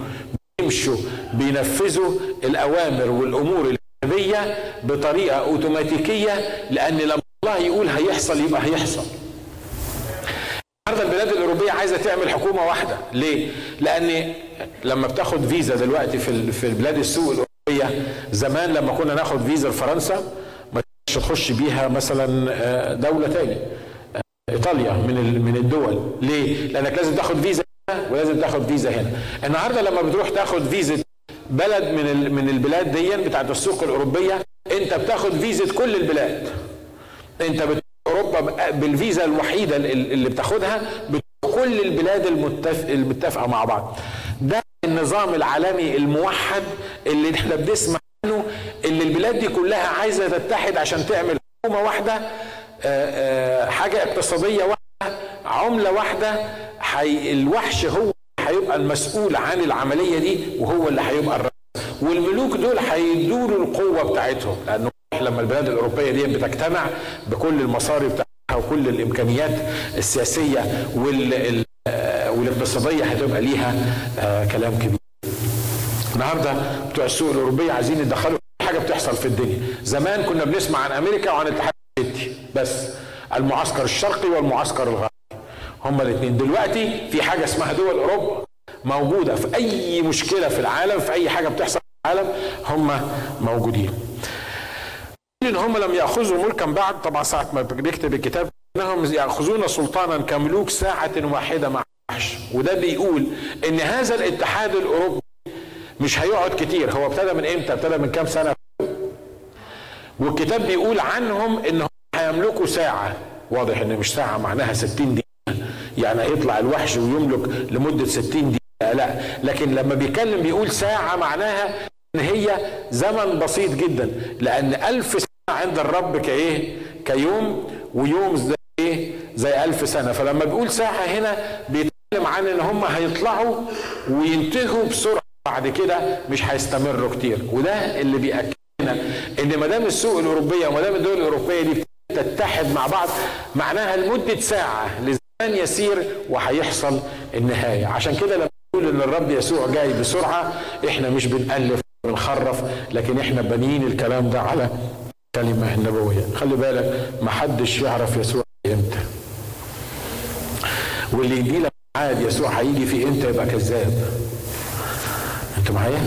S1: بيمشوا بينفذوا الأوامر والأمور الكتابيه بطريقة أوتوماتيكية لأن لما الله يقول هيحصل يبقى هيحصل. النهارده البلاد الأوروبية عايزة تعمل حكومة واحدة. ليه؟ لأن لما بتاخد فيزا دلوقتي في في البلاد السوق الأوروبية زمان لما كنا ناخد فيزا لفرنسا ما تخش بيها مثلا دولة تاني إيطاليا من من الدول. ليه؟ لأنك لازم تاخد فيزا هنا ولازم تاخد فيزا هنا. النهارده لما بتروح تاخد فيزا بلد من من البلاد دي بتاعت السوق الأوروبية أنت بتاخد فيزا كل البلاد. أنت. أوروبا بالفيزا الوحيدة اللي بتاخدها كل البلاد المتفق المتفقة مع بعض. ده النظام العالمي الموحد اللي إحنا بنسمع عنه اللي البلاد دي كلها عايزة تتحد عشان تعمل حكومة واحدة حاجة اقتصادية واحدة عملة واحدة. حي الوحش هو هيبقى المسؤول عن العملية دي وهو اللي هيبقى الرئيس. والملوك دول هيدوا القوة بتاعتهم لأنه لما البلاد الأوروبية دي بتجتمع بكل المصاري بتاعتها وكل الإمكانيات السياسية وال والاقتصادية هتبقى ليها كلام كبير. النهارده بتوع السوق الأوروبية عايزين يدخلوا حاجة بتحصل في الدنيا، زمان كنا بنسمع عن أمريكا وعن الاتحاد السوفيتي بس المعسكر الشرقي والمعسكر الغربي. هما الاثنين دلوقتي في حاجة اسمها دول أوروبا موجودة في أي مشكلة في العالم في أي حاجة بتحصل في العالم هم موجودين. إن هم لم يأخذوا ملكا بعد طبعا ساعة ما بنكتب الكتاب إنهم يأخذون سلطانا كملوك ساعة واحدة مع الوحش وده بيقول إن هذا الاتحاد الأوروبي مش هيقعد كتير. هو ابتدى من إمتى؟ ابتدى من كام سنة؟ والكتاب بيقول عنهم ان هم هيملكوا ساعة. واضح إن مش ساعة معناها 60 دقيقة. يعني هيطلع الوحش ويملك لمدة 60 دقيقة. لا لكن لما بيتكلم بيقول ساعة معناها إن هي زمن بسيط جدا. لأن ألف عند الرب كإيه؟ كيوم ويوم زي إيه؟ زي ألف سنة. فلما بيقول ساعه هنا بيتكلم عن إن هم هيطلعوا وينتهوا بسرعة. بعد كده مش هيستمروا كتير. وده اللي بيأكد لنا إن ما دام السوق الأوروبية وما دام الدول الأوروبية دي تتحد مع بعض معناها لمدة ساعة لزمان يسير وهيحصل النهاية. عشان كده لما نقول إن الرب يسوع جاي بسرعة إحنا مش بنألف بنخرف لكن إحنا بانيين الكلام ده على الكلمة النبويه خلي بالك ما حدش يعرف يسوع إمتى. واللي يجي لك عاد يسوع هيجي في إمتى؟ يبقى كذاب. أنتوا معايا؟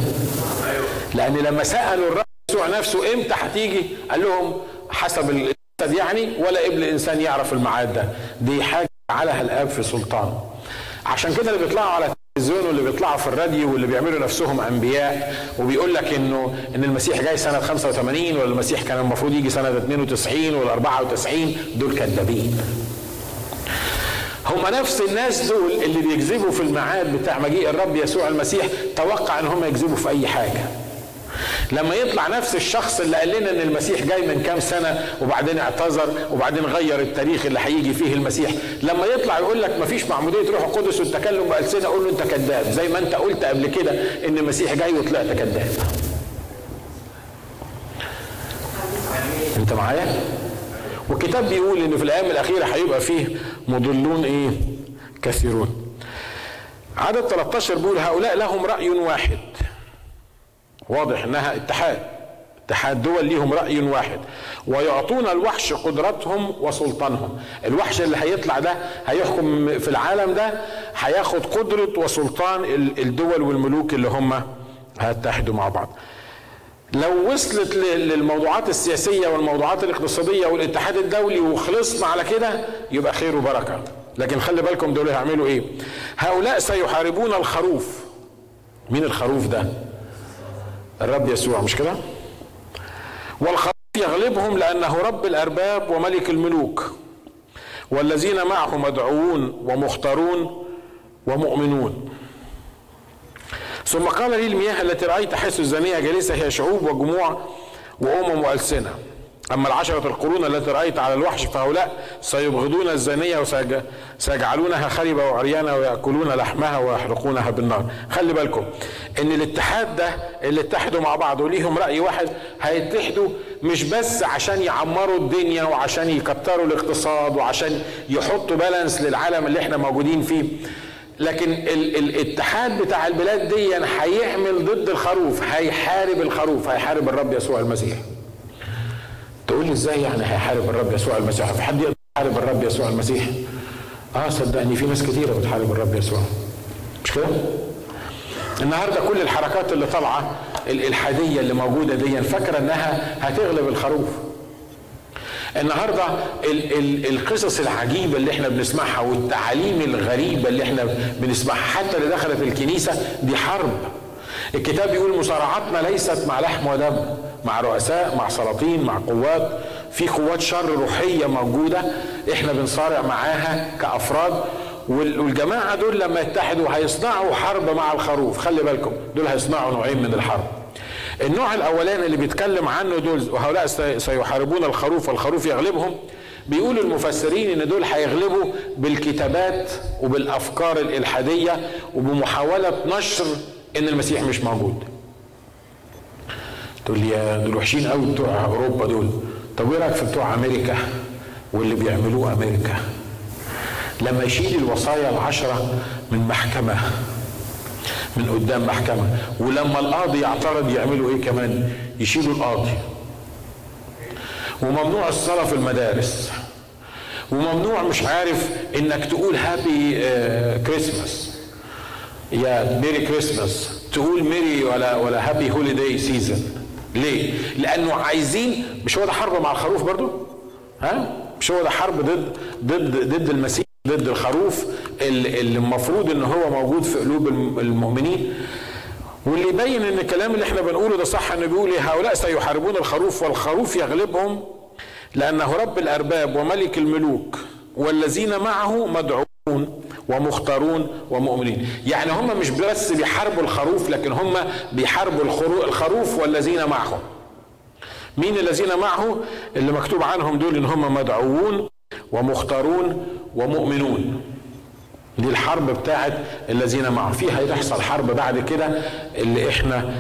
S1: لأن لما سألوا الرب يسوع نفسه إمتى هتيجي قال لهم حسب الجسد يعني ولا ابن الانسان يعرف الميعاد ده. دي حاجة جعلها الاب في سلطانه عشان كده اللي بيطلعوا على التلفزيون واللي بيطلعوا في الراديو واللي بيعملوا نفسهم أنبياء وبيقول لك إنه إن المسيح جاي سنة 85 ولا المسيح كان المفروض يجي سنة 92 ولا 94 دول كذابين. هم نفس الناس دول اللي بيكذبوا في الميعاد بتاع مجيء الرب يسوع المسيح توقع إن هم يكذبوا في أي حاجة. لما يطلع نفس الشخص اللي قال لنا إن المسيح جاي من كام سنة وبعدين اعتذر وبعدين غير التاريخ اللي هيجي فيه المسيح لما يطلع يقول لك مفيش معمودية روح القدس والتكلم بألسنة قول له أنت كذاب. زي ما أنت قلت قبل كده إن المسيح جاي وطلعت كذاب. أنت معايا؟ والكتاب بيقول إن في الأيام الأخيرة هيبقى فيه مضلون إيه؟ كثيرون. عدد 13 بيقول هؤلاء لهم رأي واحد. واضح انها اتحاد. اتحاد دول ليهم رأي واحد. ويعطون الوحش قدرتهم وسلطانهم. الوحش اللي هيطلع ده هيحكم في العالم ده هياخد قدرة وسلطان الدول والملوك اللي هم هيتحدوا مع بعض. لو وصلت للموضوعات السياسية والموضوعات الاقتصادية والاتحاد الدولي وخلصنا على كده يبقى خير وبركة. لكن خلي بالكم دول هيعملوا إيه؟ هؤلاء سيحاربون الخروف. مين الخروف ده؟ الرب يسوع مش كده؟ والخروف يغلبهم لأنه رب الأرباب وملك الملوك والذين معه مدعوون ومختارون ومؤمنون. ثم قال لي المياه التي رأيت حيث الزانية جالسه هي شعوب وجموع وأمم وألسنة. أما العشرة القرون التي رأيت على الوحش فهؤلاء سيبغضون الزانية وسيجعلونها خربة وعريانة ويأكلون لحمها ويحرقونها بالنار. خلي بالكم إن الاتحاد ده اللي اتحدوا مع بعض وليهم رأي واحد هيتحدوا مش بس عشان يعمروا الدنيا وعشان يكتروا الاقتصاد وعشان يحطوا بالانس للعالم اللي إحنا موجودين فيه لكن ال الاتحاد بتاع البلاد دي هيعمل ضد الخروف هيحارب الخروف هيحارب الرب يسوع المسيح. تقول لي إزاي يعني هيحارب الرب يسوع المسيح؟ في حد يقدر يحارب الرب يسوع المسيح؟ آه صدقني في ناس كتيرة بتحارب الرب يسوع. مش كده؟ النهارده كل الحركات اللي طالعة الالحاديه اللي موجودة دي فاكرة إنها هتغلب الخروف. النهارده ال ال القصص العجيبة اللي إحنا بنسمعها والتعاليم الغريبة اللي إحنا بنسمعها حتى اللي دخلت الكنيسة دي حرب. الكتاب بيقول مصارعتنا ليست مع لحم ودم. مع رؤساء مع سلاطين مع قوات. في قوات شر روحية موجودة إحنا بنصارع معاها كأفراد. والجماعة دول لما يتحدوا هيصنعوا حرب مع الخروف. خلي بالكم دول هيصنعوا نوعين من الحرب. النوع الأولاني اللي بيتكلم عنه دول وهؤلاء سيحاربون الخروف والخروف يغلبهم. بيقول المفسرين إن دول هيغلبوا بالكتابات وبالأفكار الإلحادية وبمحاولة نشر إن المسيح مش موجود. تقول لي يا دول وحشين قوي بتوع أوروبا دول. طب إيه رأيك في بتوع أمريكا واللي بيعملوه أمريكا؟ لما يشيل الوصايا العشرة من محكمة من قدام محكمة ولما القاضي يعترض يعملوا إيه كمان؟ يشيلوا القاضي. وممنوع الصلاة في المدارس. وممنوع مش عارف إنك تقول هابي كريسماس يا Merry Christmas تقول Merry ولا ولا happy holiday season ليه؟ لأنه عايزين مش هو ده حرب مع الخروف برضو؟ ها؟ مش هو ده حرب ضد ضد ضد المسيح ضد الخروف اللي المفروض إن هو موجود في قلوب المؤمنين واللي يبين إن الكلام اللي إحنا بنقوله ده صح انه بيقول هؤلاء سيحاربون الخروف والخروف يغلبهم لأنه رب الأرباب وملك الملوك والذين معه مدعوون ومختارون ومؤمنين. يعني هم مش بس بيحاربوا الخروف لكن هم بيحاربوا الخروف والذين معه مين الذين معه؟ اللي مكتوب عنهم دول إن هم مدعوون ومختارون ومؤمنون. دي الحرب بتاعت الذين معه فيها هيحصل حرب بعد كده اللي إحنا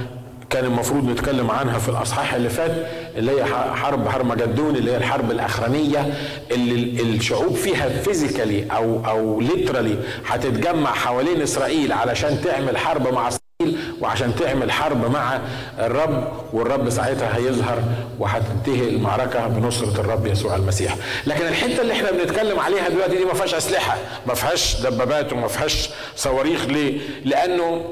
S1: كان المفروض نتكلم عنها في الأصحاح اللي فات اللي هي حرب هرمجدون اللي هي الحرب الأخرانية اللي الشعوب فيها فيزيكالي أو أو ليترالي هتتجمع حوالين إسرائيل علشان تعمل حرب مع إسرائيل وعشان تعمل حرب مع الرب والرب ساعتها هيظهر وهتنتهي المعركة بنصرة الرب يسوع المسيح. لكن الحتة اللي إحنا بنتكلم عليها دلوقتي دي ما فيهاش أسلحة ما فيهاش دبابات وما فيهاش صواريخ ليه؟ لأنه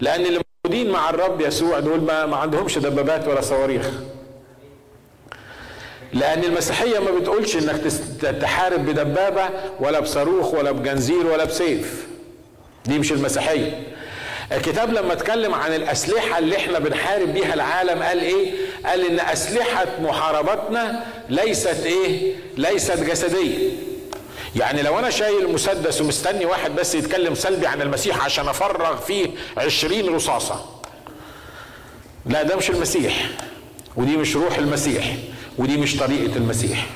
S1: لأن اللي موجودين مع الرب يسوع دول ما, ما عندهمش دبابات ولا صواريخ. لأن المسيحية ما بتقولش إنك تحارب بدبابة ولا بصاروخ ولا بجنزير ولا بسيف. دي مش المسيحية. الكتاب لما اتكلم عن الأسلحة اللي إحنا بنحارب بيها العالم قال إيه؟ قال إن أسلحة محاربتنا ليست إيه؟ ليست جسدية. يعني لو أنا شايل مسدس ومستني واحد بس يتكلم سلبي عن المسيح عشان أفرغ فيه عشرين رصاصة. لا ده مش المسيح. ودي مش روح المسيح. ودي مش طريقة المسيح.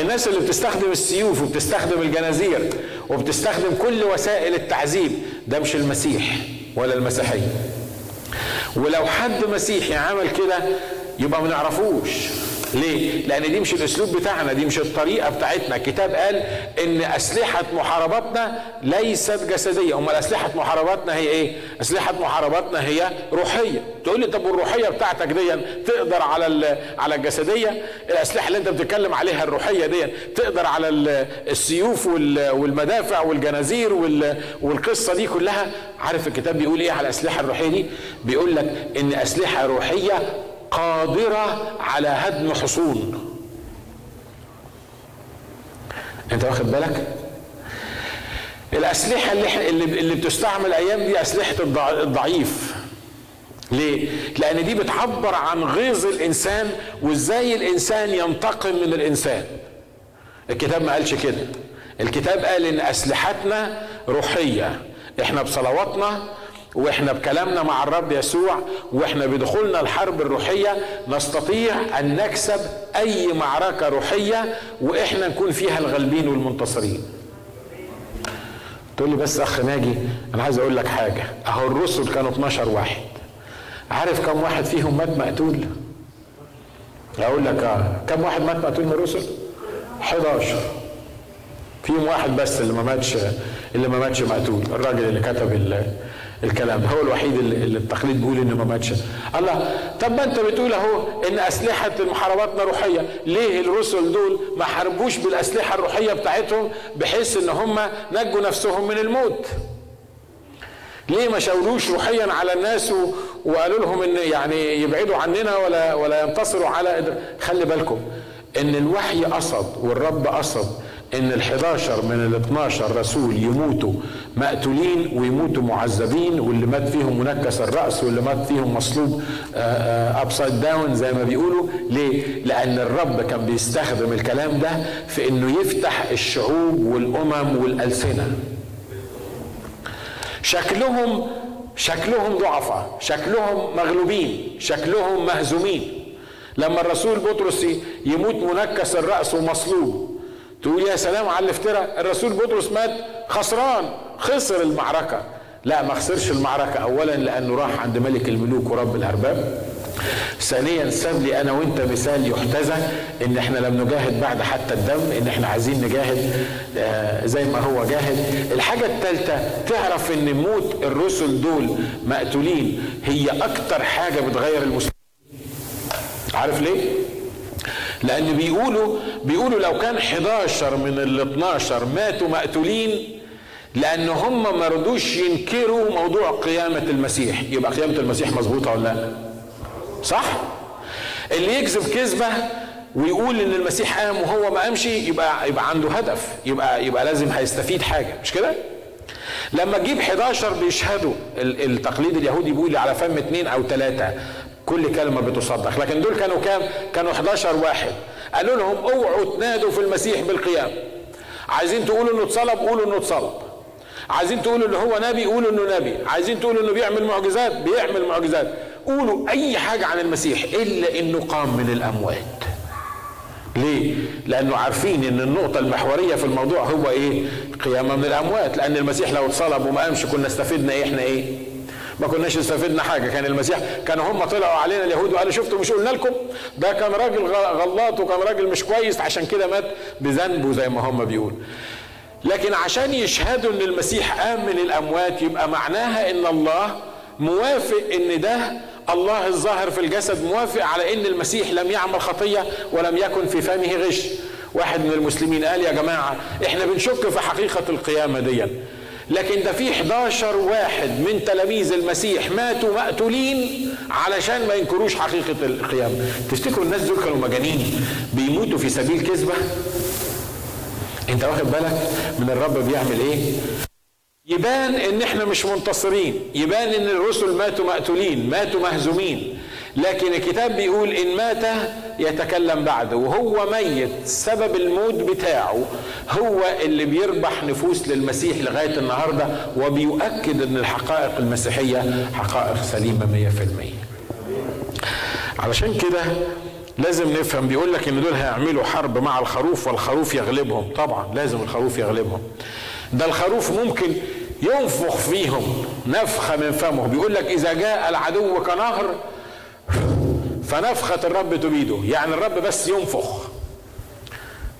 S1: الناس اللي بتستخدم السيوف وبتستخدم الجنازير وبتستخدم كل وسائل التعذيب ده مش المسيح ولا المسيحية. ولو حد مسيحي عمل كده يبقى ما نعرفوش. ليه؟ لأن دي مش الأسلوب بتاعنا دي مش الطريقة بتاعتنا الكتاب قال إن أسلحة محاربتنا ليست جسدية أمال أسلحة محاربتنا هي إيه؟ أسلحة محاربتنا هي روحية تقول لي طب والروحية بتاعتك دي تقدر على على الجسدية الأسلحة اللي أنت بتتكلم عليها الروحية دي تقدر على السيوف والمدافع والجنازير والقصة دي كلها عارف الكتاب بيقول إيه على الأسلحة الروحية دي؟ بيقول لك إن أسلحة روحية قادرة على هدم حصون. انت واخد بالك؟ الأسلحة اللي اللي, بتستعمل الأيام دي أسلحة الضعيف. ليه؟ لأن دي بتعبر عن غيظ الإنسان وإزاي الإنسان ينتقم من الإنسان. الكتاب ما قالش كده. الكتاب قال إن أسلحتنا روحية. إحنا بصلواتنا وإحنا بكلامنا مع الرب يسوع وإحنا بدخولنا الحرب الروحية نستطيع أن نكسب أي معركة روحية وإحنا نكون فيها الغالبين والمنتصرين. تقول لي بس أخ ناجي أنا عايز أقول لك حاجة أهو الرسل كانوا 12 واحد عارف كم واحد فيهم مات مقتول؟ أقول لك آه كم واحد مات مقتول من الرسل؟ 11 فيهم واحد بس اللي ما ماتش اللي ما ماتش مقتول الراجل اللي كتب الكلام. هو الوحيد اللي التقليد بيقول إنه ما ماتش. الله طب ما أنت بتقول أهو إن أسلحة محارباتنا روحية. ليه الرسل دول ما حاربوش بالأسلحة الروحية بتاعتهم بحيث إن هم نجوا نفسهم من الموت؟ ليه ما شاولوش روحيا على الناس وقالوا لهم إن يعني يبعدوا عننا ولا ولا ينتصروا على خلي بالكم إن الوحي قصد والرب قصد إن ال11 من ال12 رسول يموتوا مقتولين ويموتوا معذبين واللي مات فيهم منكس الرأس واللي مات فيهم مصلوب upside down زي ما بيقولوا. ليه؟ لأن الرب كان بيستخدم الكلام ده في إنه يفتح الشعوب والأمم والألسنة. شكلهم شكلهم ضعفاء شكلهم مغلوبين شكلهم مهزومين. لما الرسول بطرس يموت منكس الرأس ومصلوب تقول يا سلام على الافتراء الرسول بطرس مات خسران خسر المعركة. لا ما خسرش المعركة اولا لأنه راح عند ملك الملوك ورب الأرباب. ثانيا ساب لي أنا وأنت مثال يحتذى إن إحنا لم نجاهد بعد حتى الدم إن إحنا عايزين نجاهد زي ما هو جاهد. الحاجة الثالثة تعرف إن موت الرسل دول مقتولين هي أكتر حاجة بتغير المسلمين عارف ليه؟ لأن بيقولوا بيقولوا لو كان 11 من ال 12 ماتوا مقتولين لأن هم ما رضوش ينكروا موضوع قيامة المسيح. يبقى قيامة المسيح مظبوطة ولا لأ؟ صح؟ اللي يكذب كذبة ويقول إن المسيح قام وهو ما قامش يبقى يبقى عنده هدف. يبقى يبقى لازم هيستفيد حاجة. مش كده؟ لما تجيب 11 بيشهدوا التقليد اليهودي بيقول على فم اثنين أو ثلاثة كل كلمة بتصدق. لكن دول كانوا كام؟ كانوا 11 واحد. قالوا لهم اوعوا تنادوا في المسيح بالقيام. عايزين تقولوا إنه اتصلب؟ قولوا إنه اتصلب. عايزين تقولوا ان هو نبي؟ قولوا إنه نبي. عايزين تقولوا إنه بيعمل معجزات؟ بيعمل معجزات. قولوا أي حاجة عن المسيح إلا إنه قام من الأموات. ليه؟ لأنه عارفين إن النقطة المحورية في الموضوع هو إيه؟ قيامة من الأموات، لأن المسيح لو اتصلب وما قامش كنا استفدنا إيه؟ إحنا إيه؟ ما كناش استفدنا حاجة، كان المسيح كانوا هم طلعوا علينا اليهود وقالوا شفتوا مش قلنا لكم؟ ده كان راجل غلط وكان راجل مش كويس عشان كده مات بذنبه زي ما هم بيقولوا. لكن عشان يشهدوا إن المسيح قام من الأموات يبقى معناها إن الله موافق إن ده الله الظاهر في الجسد موافق على إن المسيح لم يعمل خطية ولم يكن في فمه غش واحد من المسلمين قال يا جماعة إحنا بنشك في حقيقة القيامة دي لكن ده في 11 واحد من تلاميذ المسيح ماتوا مقتولين علشان ما ينكروش حقيقة القيامة. تفتكروا الناس دول كانوا مجانين بيموتوا في سبيل كذبة؟ انت واخد بالك من الرب بيعمل إيه؟ يبان ان إحنا مش منتصرين يبان ان الرسل ماتوا مقتولين ماتوا مهزومين لكن الكتاب بيقول إن مات يتكلم بعده. وهو ميت. سبب الموت بتاعه هو اللي بيربح نفوس للمسيح لغاية النهاردة وبيؤكد إن الحقائق المسيحية حقائق سليمة مية في المية. علشان كده لازم نفهم. بيقول لك إن دول هيعملوا حرب مع الخروف والخروف يغلبهم. طبعا لازم الخروف يغلبهم. ده الخروف ممكن ينفخ فيهم نفخة من فمه. بيقول لك إذا جاء العدو كنهر فنفخة الرب تبيده. يعني الرب بس ينفخ.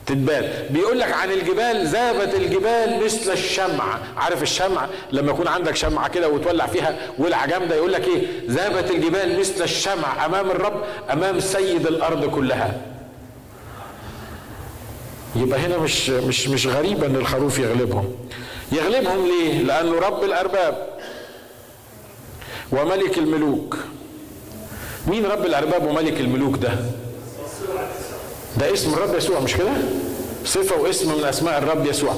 S1: تتبان بيقول لك عن الجبال ذابت الجبال مثل الشمع. عارف الشمع؟ لما يكون عندك شمعة كده وتولع فيها ولعة جامدة يقول لك إيه؟ ذابت الجبال مثل الشمع أمام الرب أمام سيد الأرض كلها. يبقى هنا مش مش مش غريب إن الخروف يغلبهم. يغلبهم ليه؟ لأنه رب الأرباب وملك الملوك. مين رب الأرباب وملك الملوك ده؟ ده اسم الرب يسوع مش كده؟ صفة واسم من أسماء الرب يسوع.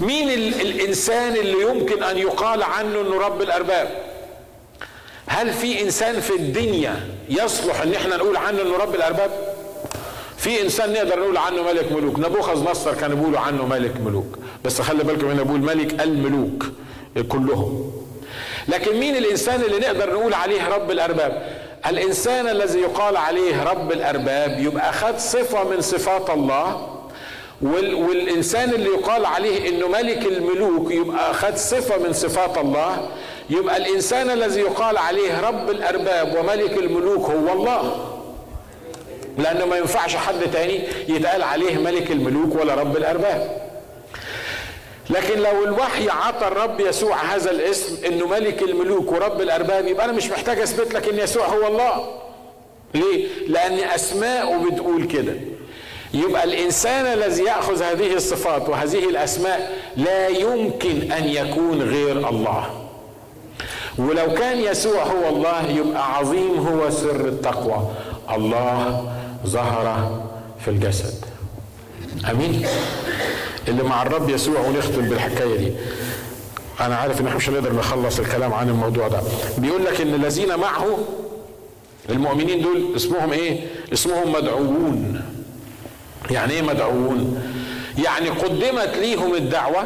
S1: مين ال الإنسان اللي يمكن أن يقال عنه إنه رب الأرباب؟ هل في إنسان في الدنيا يصلح إن إحنا نقول عنه إنه رب الأرباب؟ في إنسان نقدر نقول عنه ملك ملوك. نبوخذ نصر كانوا بيقولوا عنه ملك ملوك. بس خلي بالكم هنا بقول ملك الملوك كلهم. لكن مين الإنسان اللي نقدر نقول عليه رب الأرباب؟ الإنسان الذي يقال عليه رب الأرباب يبقى خد صفة من صفات الله والإنسان اللي يقال عليه إنه ملك الملوك يبقى خد صفة من صفات الله يبقى الإنسان الذي يقال عليه رب الأرباب وملك الملوك هو الله. لأنه ما ينفعش حد تاني يتقال عليه ملك الملوك ولا رب الأرباب. لكن لو الوحي عطى الرب يسوع هذا الاسم انه ملك الملوك ورب الارباب يبقى أنا مش محتاج اثبت لك ان يسوع هو الله. ليه؟ لأن اسماءه بتقول كده. يبقى الانسان الذي ياخذ هذه الصفات وهذه الاسماء لا يمكن ان يكون غير الله. ولو كان يسوع هو الله يبقى عظيم هو سر التقوى. الله ظهر في الجسد. آمين. اللي مع الرب يسوع ونختم بالحكاية دي. أنا عارف إن إحنا مش هنقدر نخلص الكلام عن الموضوع ده. بيقول لك إن الذين معه المؤمنين دول اسمهم إيه؟ اسمهم مدعوون. يعني إيه مدعوون؟ يعني قدمت ليهم الدعوة.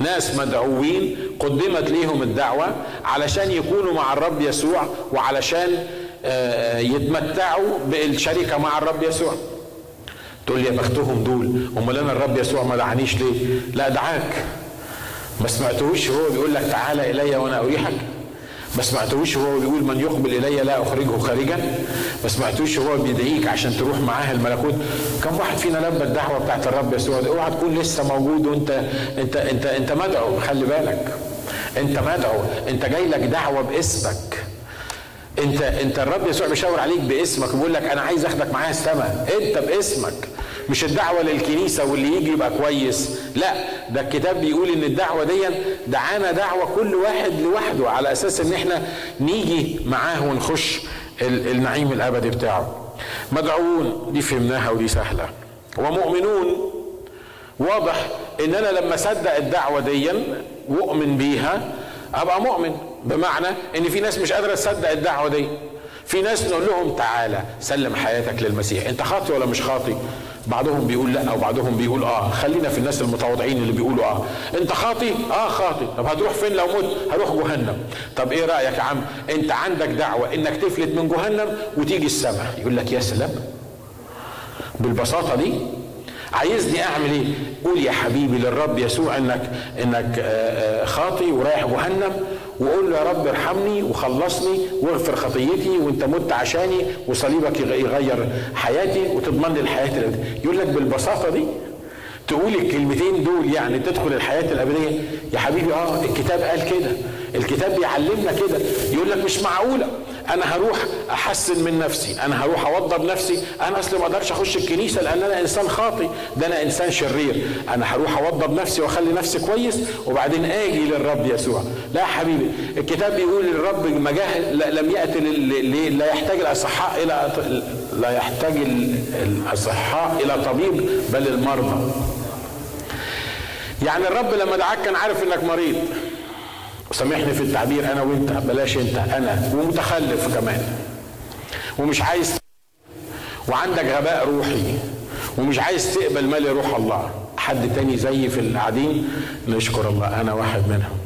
S1: ناس مدعوين قدمت ليهم الدعوة علشان يكونوا مع الرب يسوع وعلشان يتمتعوا بالشركة مع الرب يسوع. تقول لي يا بختهم دول أمال أنا الرب يسوع ما دعانيش ليه؟ لا دعاك. ما سمعتهوش هو بيقول لك تعالى إلي وأنا أريحك. ما سمعتهوش هو بيقول من يقبل إلي لا أخرجه خارجا. ما سمعتوش هو بيدعيك عشان تروح معاه الملكوت. كم واحد فينا لبى الدعوة بتاعت الرب يسوع اوعى تكون لسه موجود وانت انت انت انت مدعو خلي بالك. انت مدعو انت جاي لك دعوة باسمك. انت انت الرب يسوع بيشاور عليك باسمك وبيقول لك أنا عايز اخدك معايا السماء. انت باسمك. مش الدعوة للكنيسة واللي يجي يبقى كويس. لا ده الكتاب بيقول إن الدعوة دي دعانا دعوة كل واحد لوحده على أساس إن إحنا نيجي معاه ونخش النعيم الأبدي بتاعه. مدعوون دي فهمناها ودي سهلة. ومؤمنون واضح إن أنا لما أصدق الدعوة دي وأؤمن بيها أبقى مؤمن. بمعنى إن في ناس مش قادرة تصدق الدعوة دي. في ناس نقول لهم تعالى سلم حياتك للمسيح. أنت خاطي ولا مش خاطي؟ بعضهم بيقول لا وبعضهم بيقول آه. خلينا في الناس المتواضعين اللي بيقولوا آه. أنت خاطي؟ آه خاطي. طب هتروح فين لو مت؟ هروح جهنم. طب إيه رأيك يا عم؟ أنت عندك دعوة إنك تفلت من جهنم وتيجي السماء. يقول لك يا سلام. بالبساطة دي عايزني أعمل إيه؟ قول يا حبيبي للرب يسوع انك إنك خاطي ورايح جهنم. وقول له يا رب ارحمني وخلصني واغفر خطيتي وانت مت عشاني وصليبك يغير حياتي وتضمن لي الحياة الابديه يقول لك بالبساطة دي تقول الكلمتين دول يعني تدخل الحياة الأبدية. يا حبيبي آه الكتاب قال كده. الكتاب بيعلمنا كده. يقول لك مش معقولة. أنا هروح أحسن من نفسي. أنا هروح أوضب نفسي. أنا أصلا ما أقدرش أخش الكنيسة لأن أنا إنسان خاطي ده أنا إنسان شرير. أنا هروح أوضب نفسي وأخلي نفسي كويس وبعدين آجي للرب يسوع. لا يا حبيبي. الكتاب بيقول الرب مجاه لم يأتي لا يحتاج الأصحاء إلى لا يحتاج الأصحاء إلى طبيب بل المرضى. يعني الرب لما دعاك كان عارف إنك مريض. سامحني في التعبير أنا وأنت. بلاش أنت أنا ومتخلف كمان. ومش عايز وعندك غباء روحي. ومش عايز تقبل مال روح الله. حد تاني زيي في القاعدين نشكر الله. أنا واحد منهم.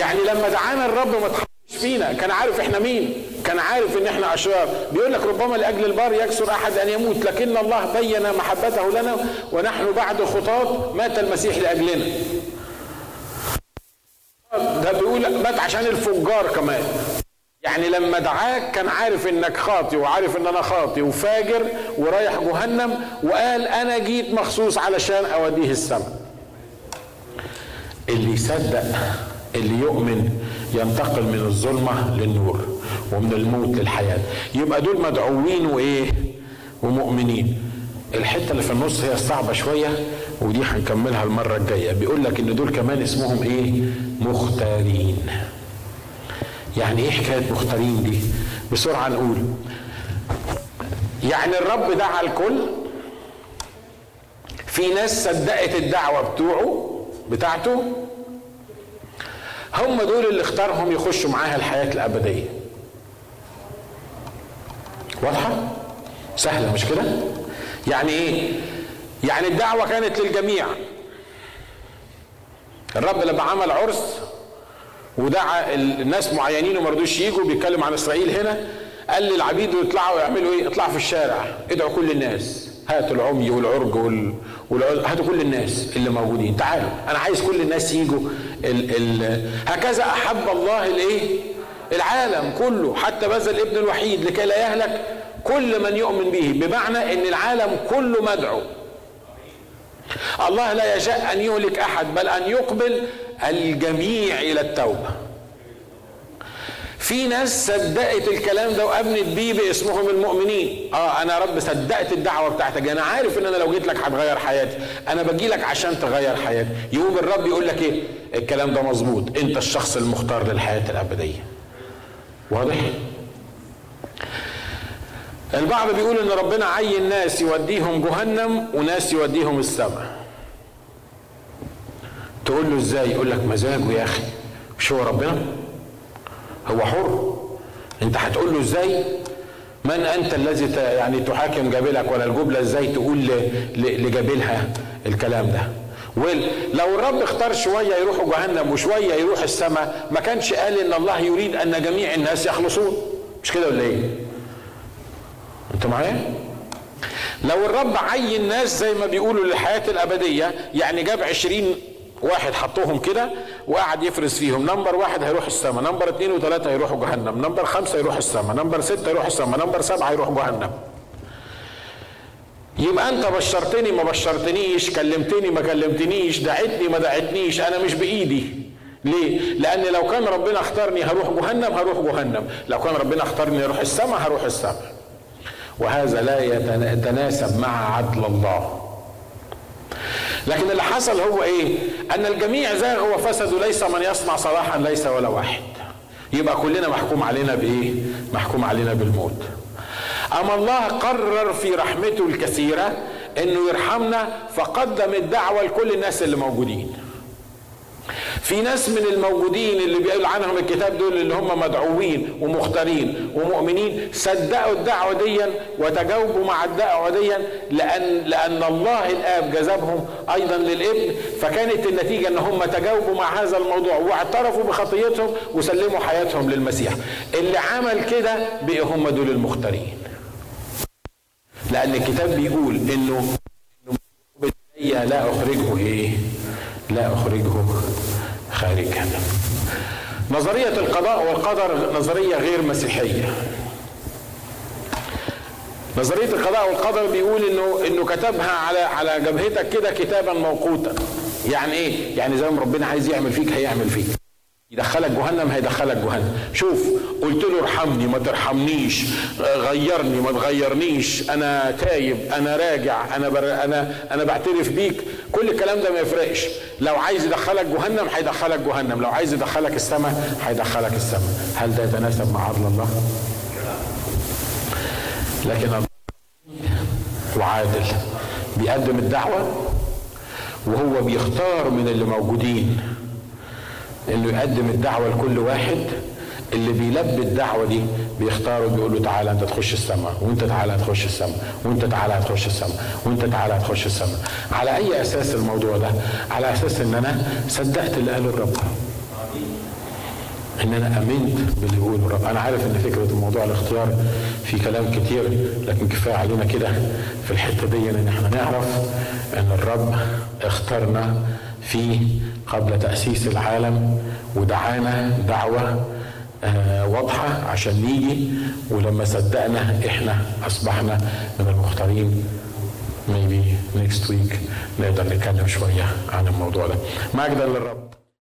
S1: يعني لما دعانا الرب ما تخافش فينا. كان عارف إحنا مين. كان عارف إن إحنا أشرار. بيقول لك ربما لأجل البار يكسر أحد أن يموت. لكن الله بين محبته لنا ونحن بعد خطاة مات المسيح لأجلنا. ده بيقول مات عشان الفجار كمان. يعني لما دعاك كان عارف إنك خاطي وعارف إن أنا خاطي وفاجر ورايح جهنم وقال أنا جيت مخصوص علشان أوديه السماء. اللي يصدق اللي يؤمن ينتقل من الظلمة للنور ومن الموت للحياة. يبقى دول مدعوين وإيه؟ ومؤمنين. الحتة اللي في النص هي صعبة شوية. ودي هنكملها المرة الجاية. بيقول لك إن دول كمان اسمهم إيه؟ مختارين. يعني إيه حكاية مختارين دي؟ بسرعة نقول. يعني الرب دعا الكل. في ناس صدقت الدعوة بتوعه بتاعته. هم دول اللي اختارهم يخشوا معاها الحياة الأبدية. واضحة؟ سهلة مش كده؟ يعني إيه؟ يعني الدعوة كانت للجميع. الرب لما عمل عرس ودعا الناس معينين وما رضوش يجوا بيتكلم عن إسرائيل هنا قال للعبيد يطلعوا يعملوا إيه؟ اطلعوا في الشارع ادعوا كل الناس. هاتوا العمي والعرج وال... والعز... هاتوا كل الناس اللي موجودين. تعالوا أنا عايز كل الناس يجوا ال... ال... هكذا أحب الله الإيه؟ العالم كله حتى بذل الابن الوحيد لكي لا يهلك كل من يؤمن به. بمعنى إن العالم كله مدعو. الله لا يشاء أن يهلك أحد بل أن يقبل الجميع إلى التوبة. في ناس صدقت الكلام ده وامنت بيه باسمهم المؤمنين. آه أنا يا رب صدقت الدعوة بتاعتك. أنا عارف إن أنا لو جيت لك هتغير حياتي. أنا باجي لك عشان تغير حياتي. يقوم الرب يقول لك إيه؟ الكلام ده مظبوط. أنت الشخص المختار للحياة الأبدية. واضح؟ البعض بيقول إن ربنا عين ناس يوديهم جهنم وناس يوديهم السماء. تقول له إزاي؟ يقول لك مزاجه يا أخي مش هو ربنا؟ هو حر. أنت هتقول له إزاي؟ من أنت الذي يعني تحاكم جابلك ولا الجبلة؟ إزاي تقول لجابلها الكلام ده؟ ولو الرب اختار شوية يروحوا جهنم وشوية يروح السماء ما كانش قال إن الله يريد أن جميع الناس يخلصون؟ مش كده ولا إيه؟ انت معايا؟ لو الرب عين ناس زي ما بيقولوا للحياة الأبدية يعني جاب عشرين واحد حطوهم كده وقعد يفرز فيهم. number واحد هيروح السماء number اثنين وثلاثة هيروحوا جهنم number خمسة يروح السماء number ستة يروح السماء number سبعة يروح جهنم. يبقى انت بشرتني ما بشرتنيش كلمتني ما كلمتنيش دعتني ما دعتنيش أنا مش بإيدي. ليه؟ لأن لو كان ربنا اختارني هروح جهنم هروح جهنم، لو كان ربنا اختارني أروح السماء هروح السماء. وهذا لا يتناسب مع عدل الله. لكن اللي حصل هو إيه؟ أن الجميع زاغوا وفسدوا ليس من يصنع صلاحا ليس ولا واحد. يبقى كلنا محكوم علينا بإيه؟ محكوم علينا بالموت. أما الله قرر في رحمته الكثيرة إنه يرحمنا فقدم الدعوة لكل الناس اللي موجودين. في ناس من الموجودين اللي بيقول عنهم الكتاب دول اللي هم مدعوين ومختارين ومؤمنين صدقوا الدعوة دي وتجاوبوا مع الدعوة دي لأن لأن الله الآب جذبهم أيضا للإبن. فكانت النتيجة أن هم تجاوبوا مع هذا الموضوع واعترفوا بخطيتهم وسلموا حياتهم للمسيح. اللي عمل كده بقى هم دول المختارين. لأن الكتاب بيقول إنه لا أخرجه إيه؟ لا أخرجه خارجا. نظرية القضاء والقدر نظرية غير مسيحية. نظرية القضاء والقدر بيقول إنه إنه كتبها على على جبهتك كده كتابا موقوتا. يعني إيه؟ يعني زي ما ربنا عايز يعمل فيك هيعمل فيك. يدخلك جهنم هيدخلك جهنم. شوف قلت له ارحمني ما ترحمنيش. غيرني ما تغيرنيش. أنا تايب أنا راجع أنا بر... أنا أنا بعترف بيك. كل الكلام ده ما يفرقش. لو عايز يدخلك جهنم هيدخلك جهنم. لو عايز يدخلك السماء هيدخلك السماء. هل ده يتناسب مع عدل الله؟ لكن وعادل بيقدم الدعوة وهو بيختار من اللي موجودين. انه يقدم الدعوة لكل واحد. اللي بيلبي الدعوة دي بيختاره بيقول له تعالى انت تخش السماء وانت تعالى هتخش السماء وانت تعالى هتخش السماء وانت تعالى هتخش السماء على أي أساس الموضوع ده؟ على أساس إن أنا صدقت اللي قاله الرب. إن أنا آمنت باللي بيقوله الرب. أنا عارف إن فكرة الموضوع الاختيار في كلام كتير لكن كفاية علينا كده في الحتة دي إن إحنا نعرف إن الرب اختارنا فيه قبل تأسيس العالم ودعانا دعوة آه واضحة عشان نيجي. ولما صدقنا إحنا أصبحنا من المختارين. Maybe next week نقدر نتكلم شوية عن الموضوع ده. مجدا للرب.